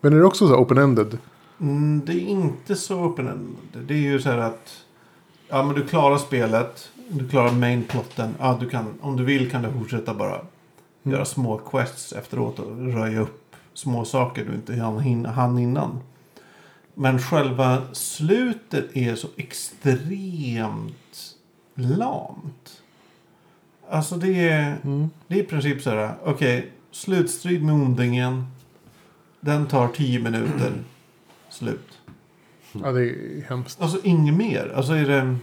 Men är det också så open-ended? Mm, det är inte så öppen Det är ju så här att ja, men du klarar spelet. Du klarar main-plotten. Ja, du kan, om du vill kan du fortsätta bara göra små quests efteråt och röja upp små saker du inte hann, innan. Men själva slutet är så extremt lamt. Alltså det är, Mm. det är i princip så här. Okej, slutstrid med ondingen. Den tar tio minuter. Slut. Ja, det är hemskt. Alltså inget mer. Alltså är det...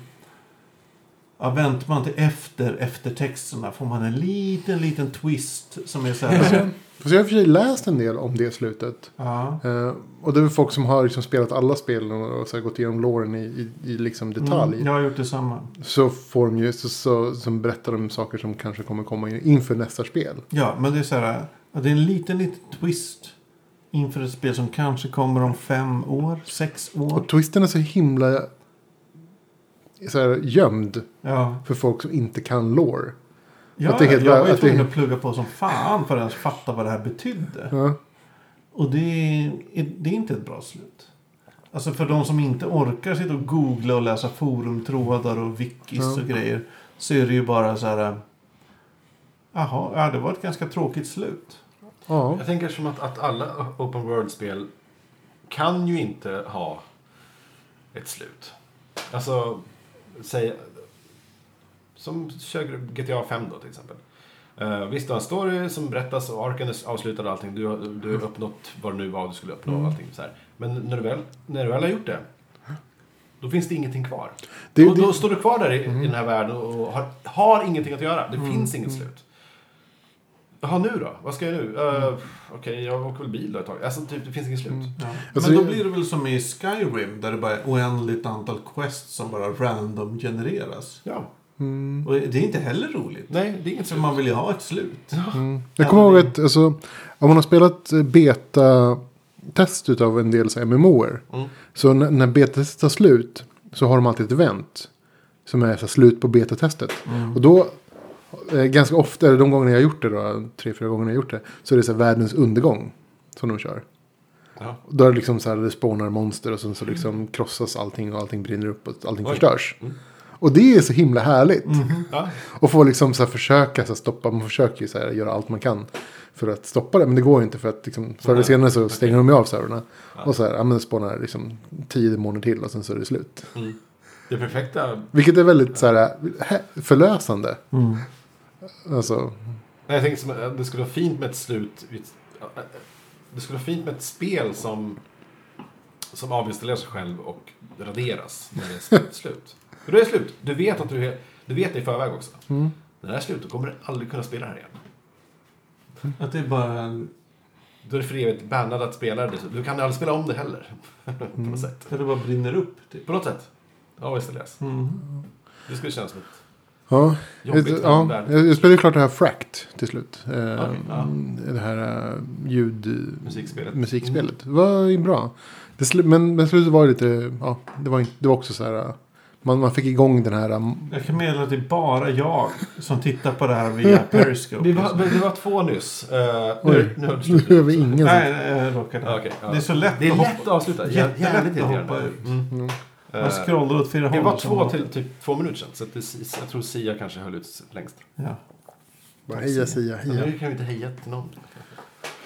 Ja, väntar man till efter eftertexterna får man en liten, liten twist som är så här. Fast jag har för sig läst en del om det slutet. ja. Eh, och det är folk som har liksom spelat alla spel och, så gått igenom låren i, i, i liksom detalj. Mm, jag har gjort detsamma. Så får de ju, så, så, som berättar de saker som kanske kommer komma in, inför nästa spel. Ja, men det är så här. Det är en liten, liten twist. Inför ett spel som kanske kommer om fem år, sex år. Och twisten är så himla så här, gömd Ja, för folk som inte kan lore. ja Att det är helt- jag var ju att det- tvungen att plugga på som fan för att ens fatta vad det här betydde. Ja. Och det är, det är inte ett bra slut. Alltså för de som inte orkar sitta och googla och läsa forumtrådar och wikis Ja. och grejer. Så är det ju bara så här. Jaha, ja det var ett ganska tråkigt slut. ja. Jag tänker som att, att alla open world-spel kan ju inte ha ett slut. Alltså, säg... Som kör GTA 5 då till exempel. Uh, visst, du har en story som berättas och arken är avslutad och allting. Du, har- du har uppnått vad det nu var du skulle uppnå och allting så här. Men när du, väl, när du väl har gjort det, då finns det ingenting kvar. Det- då, det- då står du kvar där i, i den här världen och har, har ingenting att göra. Det finns inget slut. Jaha, nu då? Vad ska jag nu? Uh, Okej, jag åker väl bil då ett tag. Alltså, typ, det finns inget slut. Ja. Alltså, Men då blir det väl som i Skyrim där det bara är oändligt antal quests som bara random genereras. Ja. Mm. Och det är inte heller roligt. Nej, det är inget För slut. man vill ju ha ett slut. Mm. Jag kommer ihåg att alltså, om man har spelat eh, beta-test utav en del så MMOer. Mm. Så när, när betatestet tar slut så har de alltid ett event. Som är så här, slut på betatestet. Mm. Och då, ganska ofta, eller de gångerna jag har gjort det då, tre, fyra gånger jag har gjort det. Så är det så här världens undergång som de kör. Ja. Då är det liksom så här, det spånar monster och sen så liksom krossas allting och allting brinner upp och allting Oj. förstörs. Mm. Och det är så himla härligt. Ja. Och få liksom så här försöka så här stoppa, man försöker ju så här göra allt man kan. För att stoppa det, men det går ju inte för att liksom, förr eller senare så stänger de ju av servrarna. Ja. Och så här, ja men det spånar liksom tio demoner till och sen så är det slut. Mm. Det perfekta... Vilket är väldigt så här hä- förlösande. Mm. Alltså, Nej, jag tänkte som att det skulle vara fint med ett slut. Det skulle vara fint med ett spel som, som avinstallerar sig själv och raderas när det är <laughs> slut. För då är det slut. Du vet att du, är, du vet det i förväg också. mm. När det här är slut, då kommer du aldrig kunna spela det här igen. Att det är bara en... Då är det för evigt bannad att spela det. Du kan aldrig spela om det heller. <laughs> på något sätt. Att det bara brinner upp. Typ. På något sätt. Avinstalleras. Mm. Det skulle kännas som ett ja. jobbigt ja, jag, spelade ju klart det här Fract till slut. Eh, Okej, ja. Det här eh, ljud... Musikspelet. Musikspelet. Det var ju bra. Det men, men slutet var lite, ja, det var, inte, det var också så här. eh, Man, man fick igång den här, Jag kan meddela att det är bara jag som tittar på det här via <laughs> Periscope. Vi var, vi var två nyss. Uh, nu, Oj. nu har det nu slut. behöver ingen Nej, nej, jag råkade. Okej, ja. Det är så lätt Det är att lätt hoppa. att avsluta. Jä- Jättelätt att hoppa ut. Mm. Mm. Eh, Man scrollar åt fyra håll. Det var två till typ två minuter sedan. Så att det, jag tror Sia kanske höll ut längst. Ja. Bara heja Sia, heja. nu kan vi inte heja till någon.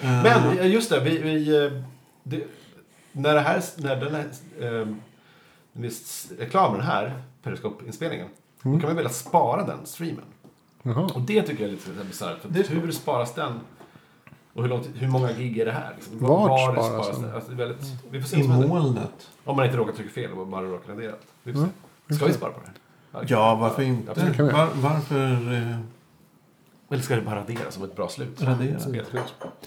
Eh, Men eh, just det, vi... vi eh, det, när det här... När den här... Eh, den här Periscope-inspelningen. Då kan man vilja spara den streamen. Jaha. Och det tycker jag är lite bisarrt. Hur sparas den? Och hur, långt, hur många gig är det här? Liksom? Vart det sparas den? Alltså, det är väldigt, vi får se I molnet. Om man inte råkar trycka fel och bara råkar radera. Vi får se. Ska vi spara på det här? Ja, varför inte? Var, varför... Eh, Eller ska det bara radera som ett bra slut? Radera.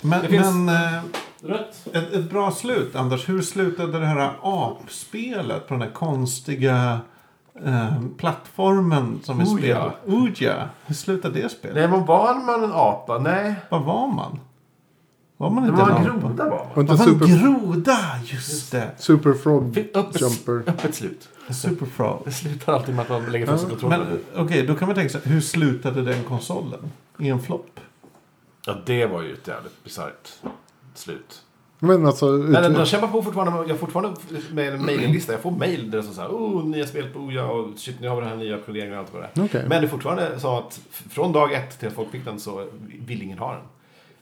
Men Det men eh, Rött. ett, ett bra slut, Anders. Hur slutade det här apspelet på den här konstiga eh, plattformen som vi Ouya. spelade? Ouya. Hur slutade det spelet? Nej, men var man en apa? Nej. Vad var man? Var man Det inte var en en groda var man. inte var en super, groda? Just det. super Frog Fick öppet, Jumper. öppet slut. Superfrog. Det slutar alltid med att man lägger sig Men kontrollen. okej, då kan man tänka sig, hur slutade den konsolen? I en flopp? Ja, det var ju ett jävligt bisarrt slut. Men alltså, Men ut, de kämpar på fortfarande. Jag har fortfarande med en mailinglista. Jag får mail där det står så här. Oh, nya spel på Oja och shit, nu har vi den här nya koderingen och allt vad det är. Okej. Men det är fortfarande så att från dag ett till att folk fick den så vill ingen ha den.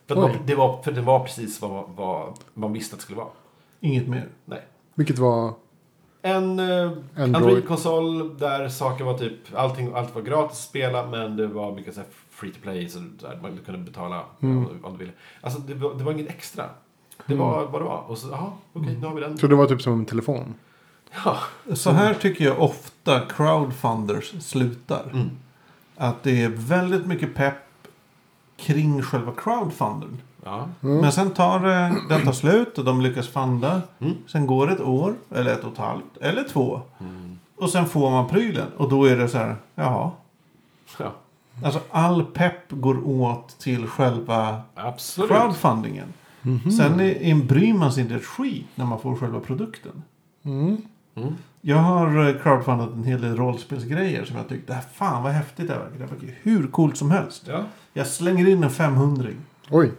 För, att det, var, det var, för det var precis vad, vad man visste att det skulle vara. Inget mer? Nej. vilket var... En eh, Android. Android-konsol där saker var typ, allting, allt var gratis att spela men det var mycket så här free to play så där, man kunde betala Mm. om, om du ville. Alltså det var, det var inget extra. Det var vad det var. Och så, jaha, okej, nu har vi den. Så det var typ som en telefon? Ja. Så här tycker jag ofta crowdfunders slutar. Mm. Att det är väldigt mycket pepp kring själva crowdfunden. ja. Mm. Men sen tar det, den tar slut och de lyckas funda. Mm. Sen går ett år, eller ett och ett halvt, eller två. Mm. Och sen får man prylen. Och då är det så här, jaha. ja. Alltså all pepp går åt till själva Absolut. crowdfundingen. Mhm. Sen är, är, bryr man sig inte ett skit när man får själva produkten. Mm. Mm. Jag har eh, crowdfundat en hel del rollspelsgrejer som jag tyckte, "Äh, fan vad häftigt det här verkar. Det verkar hur coolt som helst. Ja. Jag slänger in en 500 Oj.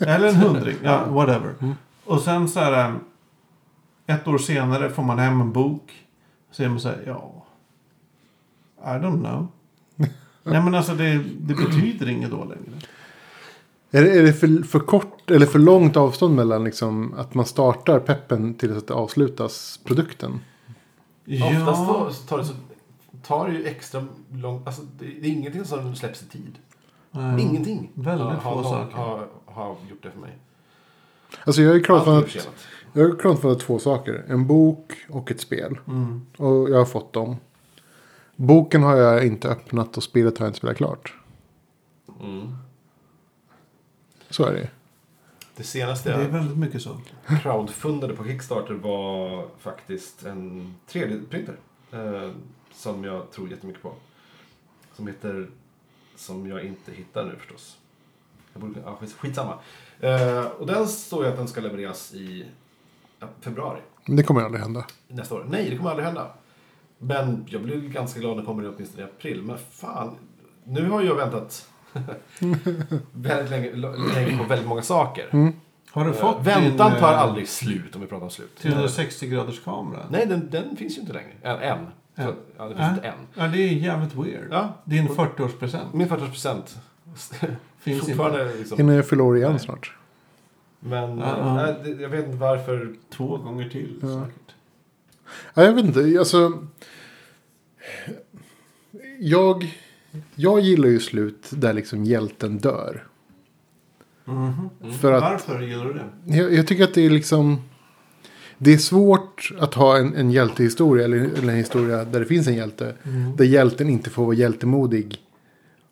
Eller en hundring, ja whatever. Mm. Och sen så här, eh, ett år senare får man hem en bok. Så är man så här, ja. I don't know. <laughs> Nej men alltså det, det betyder inget då längre. Är det, är det för, för kort eller för långt avstånd mellan liksom, att man startar peppen till att det avslutas produkten? Oftast då, så tar det, så, tar det ju extra lång... Alltså, det, det är ingenting som släpps i tid. Nej. Ingenting. Väldigt få har, saker. Har, har gjort det för mig. Alltså jag har ju Allt är crowdfundat, jag har crowdfundat två saker. En bok och ett spel. Mm. Och jag har fått dem. Boken har jag inte öppnat och spelet har jag inte spelat klart. Mm. Så är det Det senaste Det är jag väldigt mycket så. crowdfundade på Kickstarter var faktiskt en 3D-printer. Eh, som jag tror jättemycket på. Som heter... Som jag inte hittar nu förstås. Jag borde, skits- skitsamma. Eh, och den står ju att den ska levereras i ja, februari Men det kommer aldrig hända. nästa år. Nej, det kommer aldrig hända. Men jag blir ganska glad när det kommer åtminstone i april. Men fan, nu har jag väntat <laughs> väldigt länge, länge på väldigt många saker. Mm. Har du Eh, fått Väntan din, tar eh, aldrig slut om vi pratar om slut. 360 graders kamera? Nej, den, den finns ju inte längre. Än. än. Så, ja, det finns Äh? inte än. Ja, det är jävligt weird. Ja, Din 40-årspresent min 40 procent. <laughs> finns inte. Liksom. Hinner jag fylla år igen Nej. snart. Men ja. nej, jag vet inte varför. Två gånger till Ja. säkert. Ja, jag vet inte. Alltså, jag, jag gillar ju slut där liksom hjälten dör. Mhm. För att Varför gillar du det? jag, jag tycker att det är liksom... Det är svårt att ha en, en hjältehistoria eller, eller en historia där det finns en hjälte. Där hjälten inte får vara hjältemodig.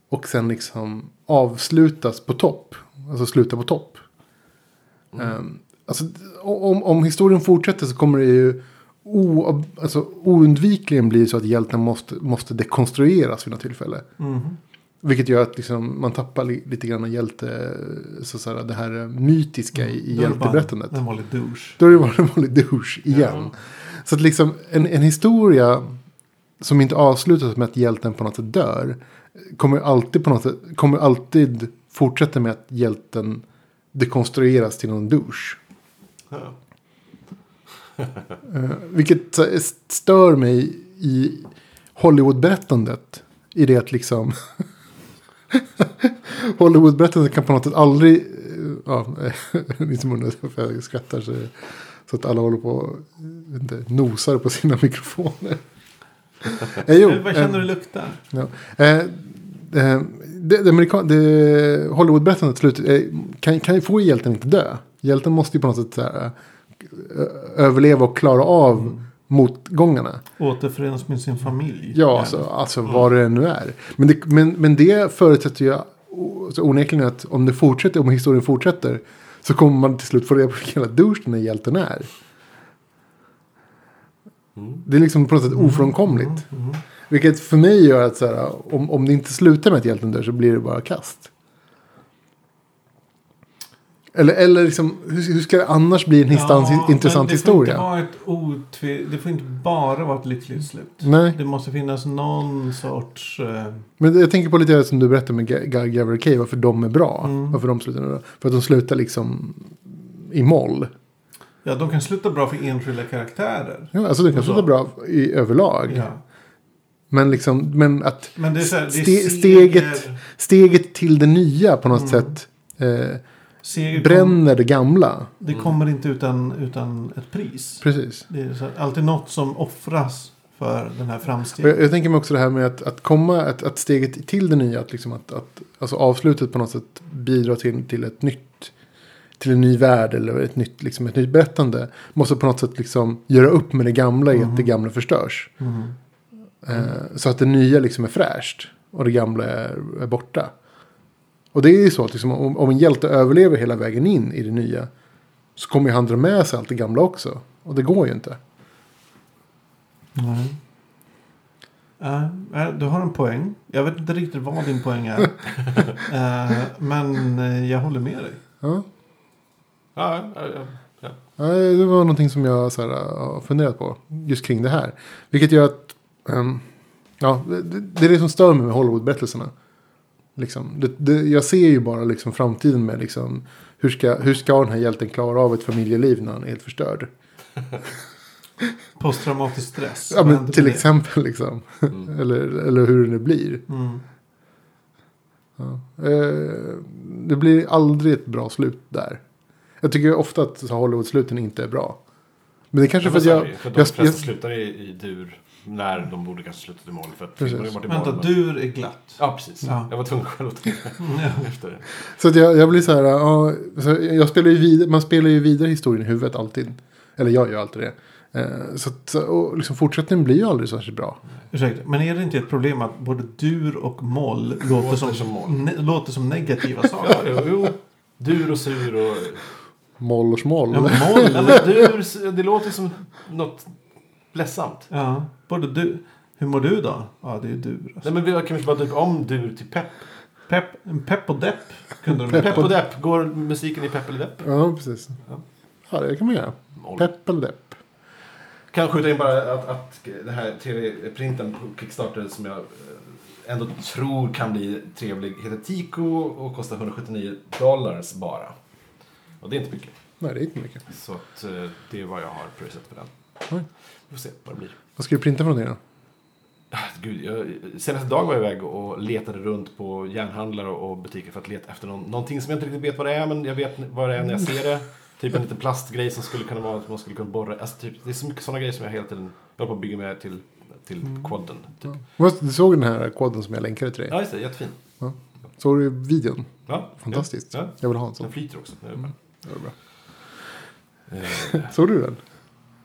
Och sen liksom avslutas på topp. Alltså sluta på topp. Ehm, alltså, om, om historien fortsätter så kommer det ju o, alltså, oundvikligen bli så att hjälten måste, måste dekonstrueras vid något tillfälle. Mhm. Vilket gör att liksom, man tappar li, lite grann av hjälte, så, så här, det här mytiska i, i Då är det bara hjälteberättandet. En vanlig douche. Då är det bara en vanlig douche igen. Så att liksom en, en historia som inte avslutas med att hjälten på något sätt dör. Kommer alltid på något sätt, kommer alltid fortsätta med att hjälten dekonstrueras till någon douche. Ja. <laughs> Eh, vilket stör mig i Hollywood-berättandet. I det att liksom <laughs> <laughs> Hollywood-berättandet kan på något sätt aldrig. eh, Ja, ni som undrar varför jag skrattar så, så att alla håller på och inte, nosar på sina <laughs> mikrofoner. Eh, jo, Vad känner eh, du luktar? Ja. Eh, eh, det, det, amerikan- det Hollywood-berättandet slutet, eh, kan, kan ju få hjälten inte dö. Hjälten måste ju på något sätt så här, eh, överleva och klara av motgångarna. Återförenas med sin familj. Ja, alltså, alltså vad det nu är. Men det, men, men det förutsätter ju alltså, onekligen att om det fortsätter, om historien fortsätter. Så kommer man till slut få reda på vilken jävla douche den här hjälten är. Det är liksom på något sätt ofrånkomligt. Vilket för mig gör att så här, om, om det inte slutar med att hjälten dör så blir det bara kast. Eller, eller liksom, hur, hur ska det annars bli en Ja, intressant det får historia? Inte vara ett otve... Det får inte bara vara ett lyckligt slut. Nej. Det måste finnas någon sorts... Eh, Men jag tänker på lite det som du berättade med Ga- Ga- Gavin Kay, varför de är bra. Mm. Varför de slutar bra. För att de slutar liksom i moll. ja, de kan sluta bra för enskilda karaktärer. Ja, alltså det kan sluta bra i överlag. Ja. Men, liksom, men att Men här, Ste- steget- steget till det nya på något Mm. sätt eh, seger bränner det gamla. Det kommer inte utan, utan ett pris. Precis. Det är här, alltid något som offras för den här framstegen. jag, jag tänker mig också det här med att, att komma, att, att steget till det nya, att, liksom att, att alltså avslutet på något sätt bidrar till, till ett nytt, till en ny värld eller ett nytt, liksom ett nytt berättande. Måste på något sätt liksom göra upp med det gamla i att det gamla förstörs. Mm. Eh, så att det nya liksom är fräscht och det gamla är, är borta. Och det är ju så att liksom, om, om en hjälte överlever hela vägen in i det nya. Så kommer ju han dra med sig allt det gamla också. Och det går ju inte. Nej. Ja, nej, du har en poäng. Jag vet inte riktigt vad din poäng är. <laughs> Eh, men jag håller med dig. Ja. Ja, ja, ja, det var någonting som jag så här, har funderat på. Just kring det här. Vilket gör att. ehm, ja, det, det är det som stör mig med Hollywood-berättelserna. Liksom, det, det, jag ser ju bara liksom framtiden med liksom. Hur ska, hur ska den här hjälten klara av ett familjeliv när han är helt förstörd? <laughs> Posttraumatisk stress. Ja, men till det? exempel liksom. <laughs> eller, eller hur det nu blir. Mm. Ja. Eh, det blir aldrig ett bra slut där. Jag tycker ofta att Hollywood-sluten inte är bra. Men det är kanske Ja, för att jag... För de jag, flesta jag slutar i, i dur när de borde kanske slutat i mål. För att Precis. varit i mål. Vänta, men- dur är glatt. Ja, precis. Ja. Jag var tvungen själv att tänka <laughs> Ja. efter det. så att jag, jag blir så här... Ja, så jag spelar ju vidare, man spelar ju vidare historien i huvudet alltid. Eller jag gör alltid det. Eh, så att, och liksom fortsättningen blir ju aldrig särskilt bra. Ursäkta, men är det inte ett problem att både dur och moll låter som, som moll. Ne- låter som negativa <laughs> saker? Ja, jo, jo. Dur och sur och... Moll och smoll. Ja, moll. Dur, det låter som något ledsamt. Ja, både du. Hur mår du då? Ja, det är dur. Alltså. Nej, men vi kan vi bara döpa om dur till pepp. Pepp, pepp och depp kunde de Pepp och depp. Går musiken i pepp eller depp? Ja, precis. Ja, det kan man göra. Moll. Pepp eller depp. Kan skjuta in bara att, att den här 3D-printen på Kickstarter som jag eh, ändå tror kan bli trevlig heter Tico och kostar 179 dollars bara. Och det är inte mycket. Nej, det är inte mycket. Så att, eh, det är vad jag har pröjsat för den. Oj. Vi får se vad det blir. Vad ska du printa för någonting då? Ah, Gud, jag, senaste dag var jag iväg och letade runt på järnhandlare och butiker för att leta efter någon, någonting som jag inte riktigt vet vad det är, men jag vet vad det är när jag ser det. Typ en liten plastgrej som skulle kunna vara att man skulle kunna borra. Alltså typ, det är så mycket sådana grejer som jag hela tiden håller på att bygga med till, till quaden. Typ. Ja. Du såg den här koden som jag länkade till dig? Ja, just det. Jättefin. Såg du videon? Ja, Fantastiskt. Ja, Jag vill ha en ja. sån. Den flyter också. Det är bra. Det var bra. Såg du den?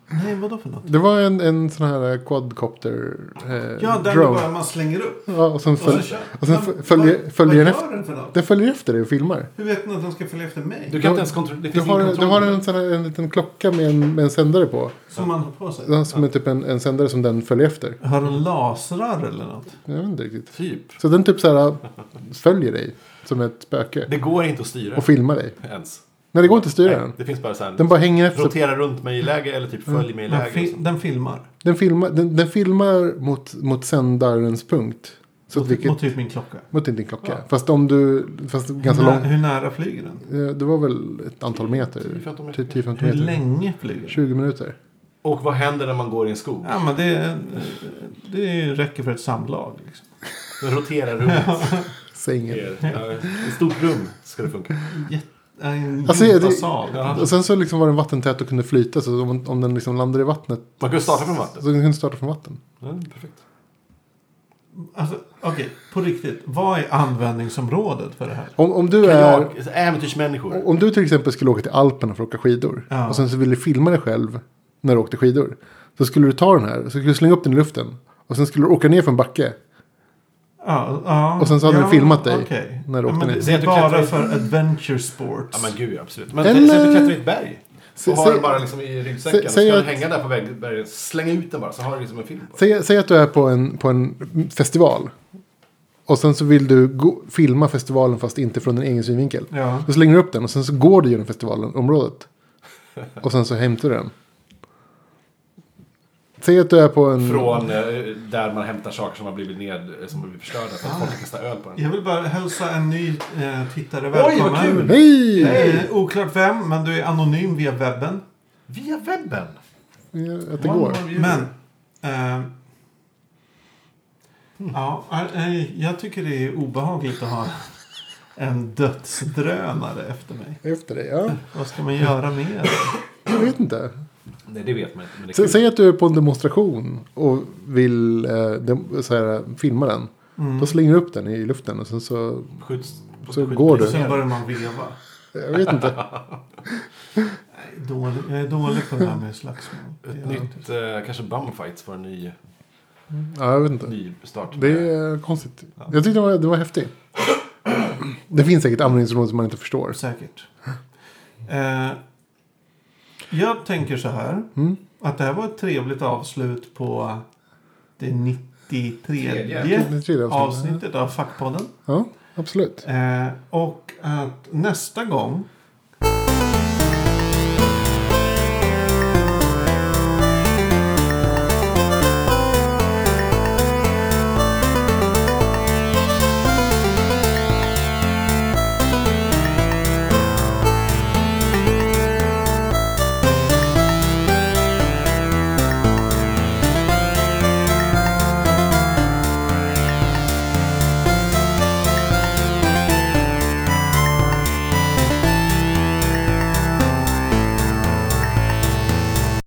Nej, vadå för något? Det var en, en sån här quadcopter eh, Ja, där drone. bara man slänger upp. Ja, och sen, Och kör. och sen Men följer, vad- följer den efter. den? Den följer efter dig och filmar. Hur vet den att den ska följa efter mig? du kan inte ens kontrollera. Det Du har, ingen du har en, sån här, en liten klocka med en, med en sändare på. Som man har på sig? Ja, Som är typ en, en sändare som den följer efter. Har den lasrar eller något? Jag vet inte riktigt. Typ. Så den typ så här följer dig som ett spöke. Det går inte att styra Och filmar dig. ens. Nej, det går inte att styra Nej, den. det finns bara så här. Den bara hänger efter. Rotera runt mig i läge eller typ följ mig i Den, läge. fi- och så. den filmar. Den filmar, den, den filmar mot, mot sändarens punkt. Så Mot, vilket, mot typ min klocka. mot din klocka. Ja. Fast om du, fast ganska hur, nä- långt. hur nära flyger den? Det var väl ett antal meter. 10-15 meter. 10-15 Hur meter. länge flyger den? 20 minuter. Och vad händer när man går i en skog? Ja, men det, det räcker för ett samlag. Liksom. Den roterar runt. <laughs> Sängen. Ett stort rum ska det funka. Jätte, en Alltså, det-. Ja. Och sen så liksom var den vattentät och kunde flyta. Så om, om den liksom landade i vattnet. Man ju starta från Så vatten. den kunde starta från vatten. Ja, perfekt. Alltså, Okej, på riktigt. Vad är användningsområdet för det här? Om, om, du är, Kajak, äventyrsmänniskor. om du till exempel skulle åka till Alperna för att åka skidor. Ja. Och sen så vill du filma dig själv när du åkte skidor. Så skulle du ta den här, så skulle du slänga upp den i luften. Och sen skulle du åka ner för en backe. Ja, ja, Och sen så hade ja, den filmat dig okej. när du ja, åkte men ner. det, Säg det att är du bara för adventure sports. Ja men gud absolut. Men Eller- säg att du klättrar i ett berg. Och har säg- den bara liksom i ryggsäcken. Sä- och säg ska att- den hänga där på berget. Släng ut den bara så har du liksom en film på. Säg, säg att du är på en, på en festival. Och sen så vill du gå, filma festivalen fast inte från din egen synvinkel. Ja. Då slänger du upp den och sen så går du genom festivalenområdet. Och sen så hämtar du den. Säg att du är på en... Från eh, där man hämtar saker som har blivit ned, som har blivit förstörda för att folk kastar öl på den. Jag vill bara hälsa en ny eh, tittare vad välkommen. kul! Hej! Eh, oklart vem, men du är anonym via webben. Via webben! Ja, Att det går. Men... Eh, Ja, eh, jag tycker det är obehagligt att ha en dödsdrönare efter mig. Efter det, ja. Vad ska man göra med det? Jag vet inte. Nej, det vet man inte. Men det säg att du är på en demonstration och vill eh, dem, så här, filma den. Mm. Då slänger du upp den i luften och sen så... Skjuts, Så skjuts- går du. Sen börjar man veva. Jag vet inte. Nej, dålig, jag är dålig på det här med slagsmål. Ett nytt, eh, kanske Bumfights får en ny, Ja, jag vet inte. ny start. Det är konstigt. Jag tyckte det var, det var häftigt. Det finns säkert användningsområden som man inte förstår. Säkert. Eh, jag tänker så här. Mm. Att det här var ett trevligt avslut på det 93 Tredje. Det är tredje avsnittet. avsnittet av Fackpodden. Ja, absolut. Eh, och att nästa gång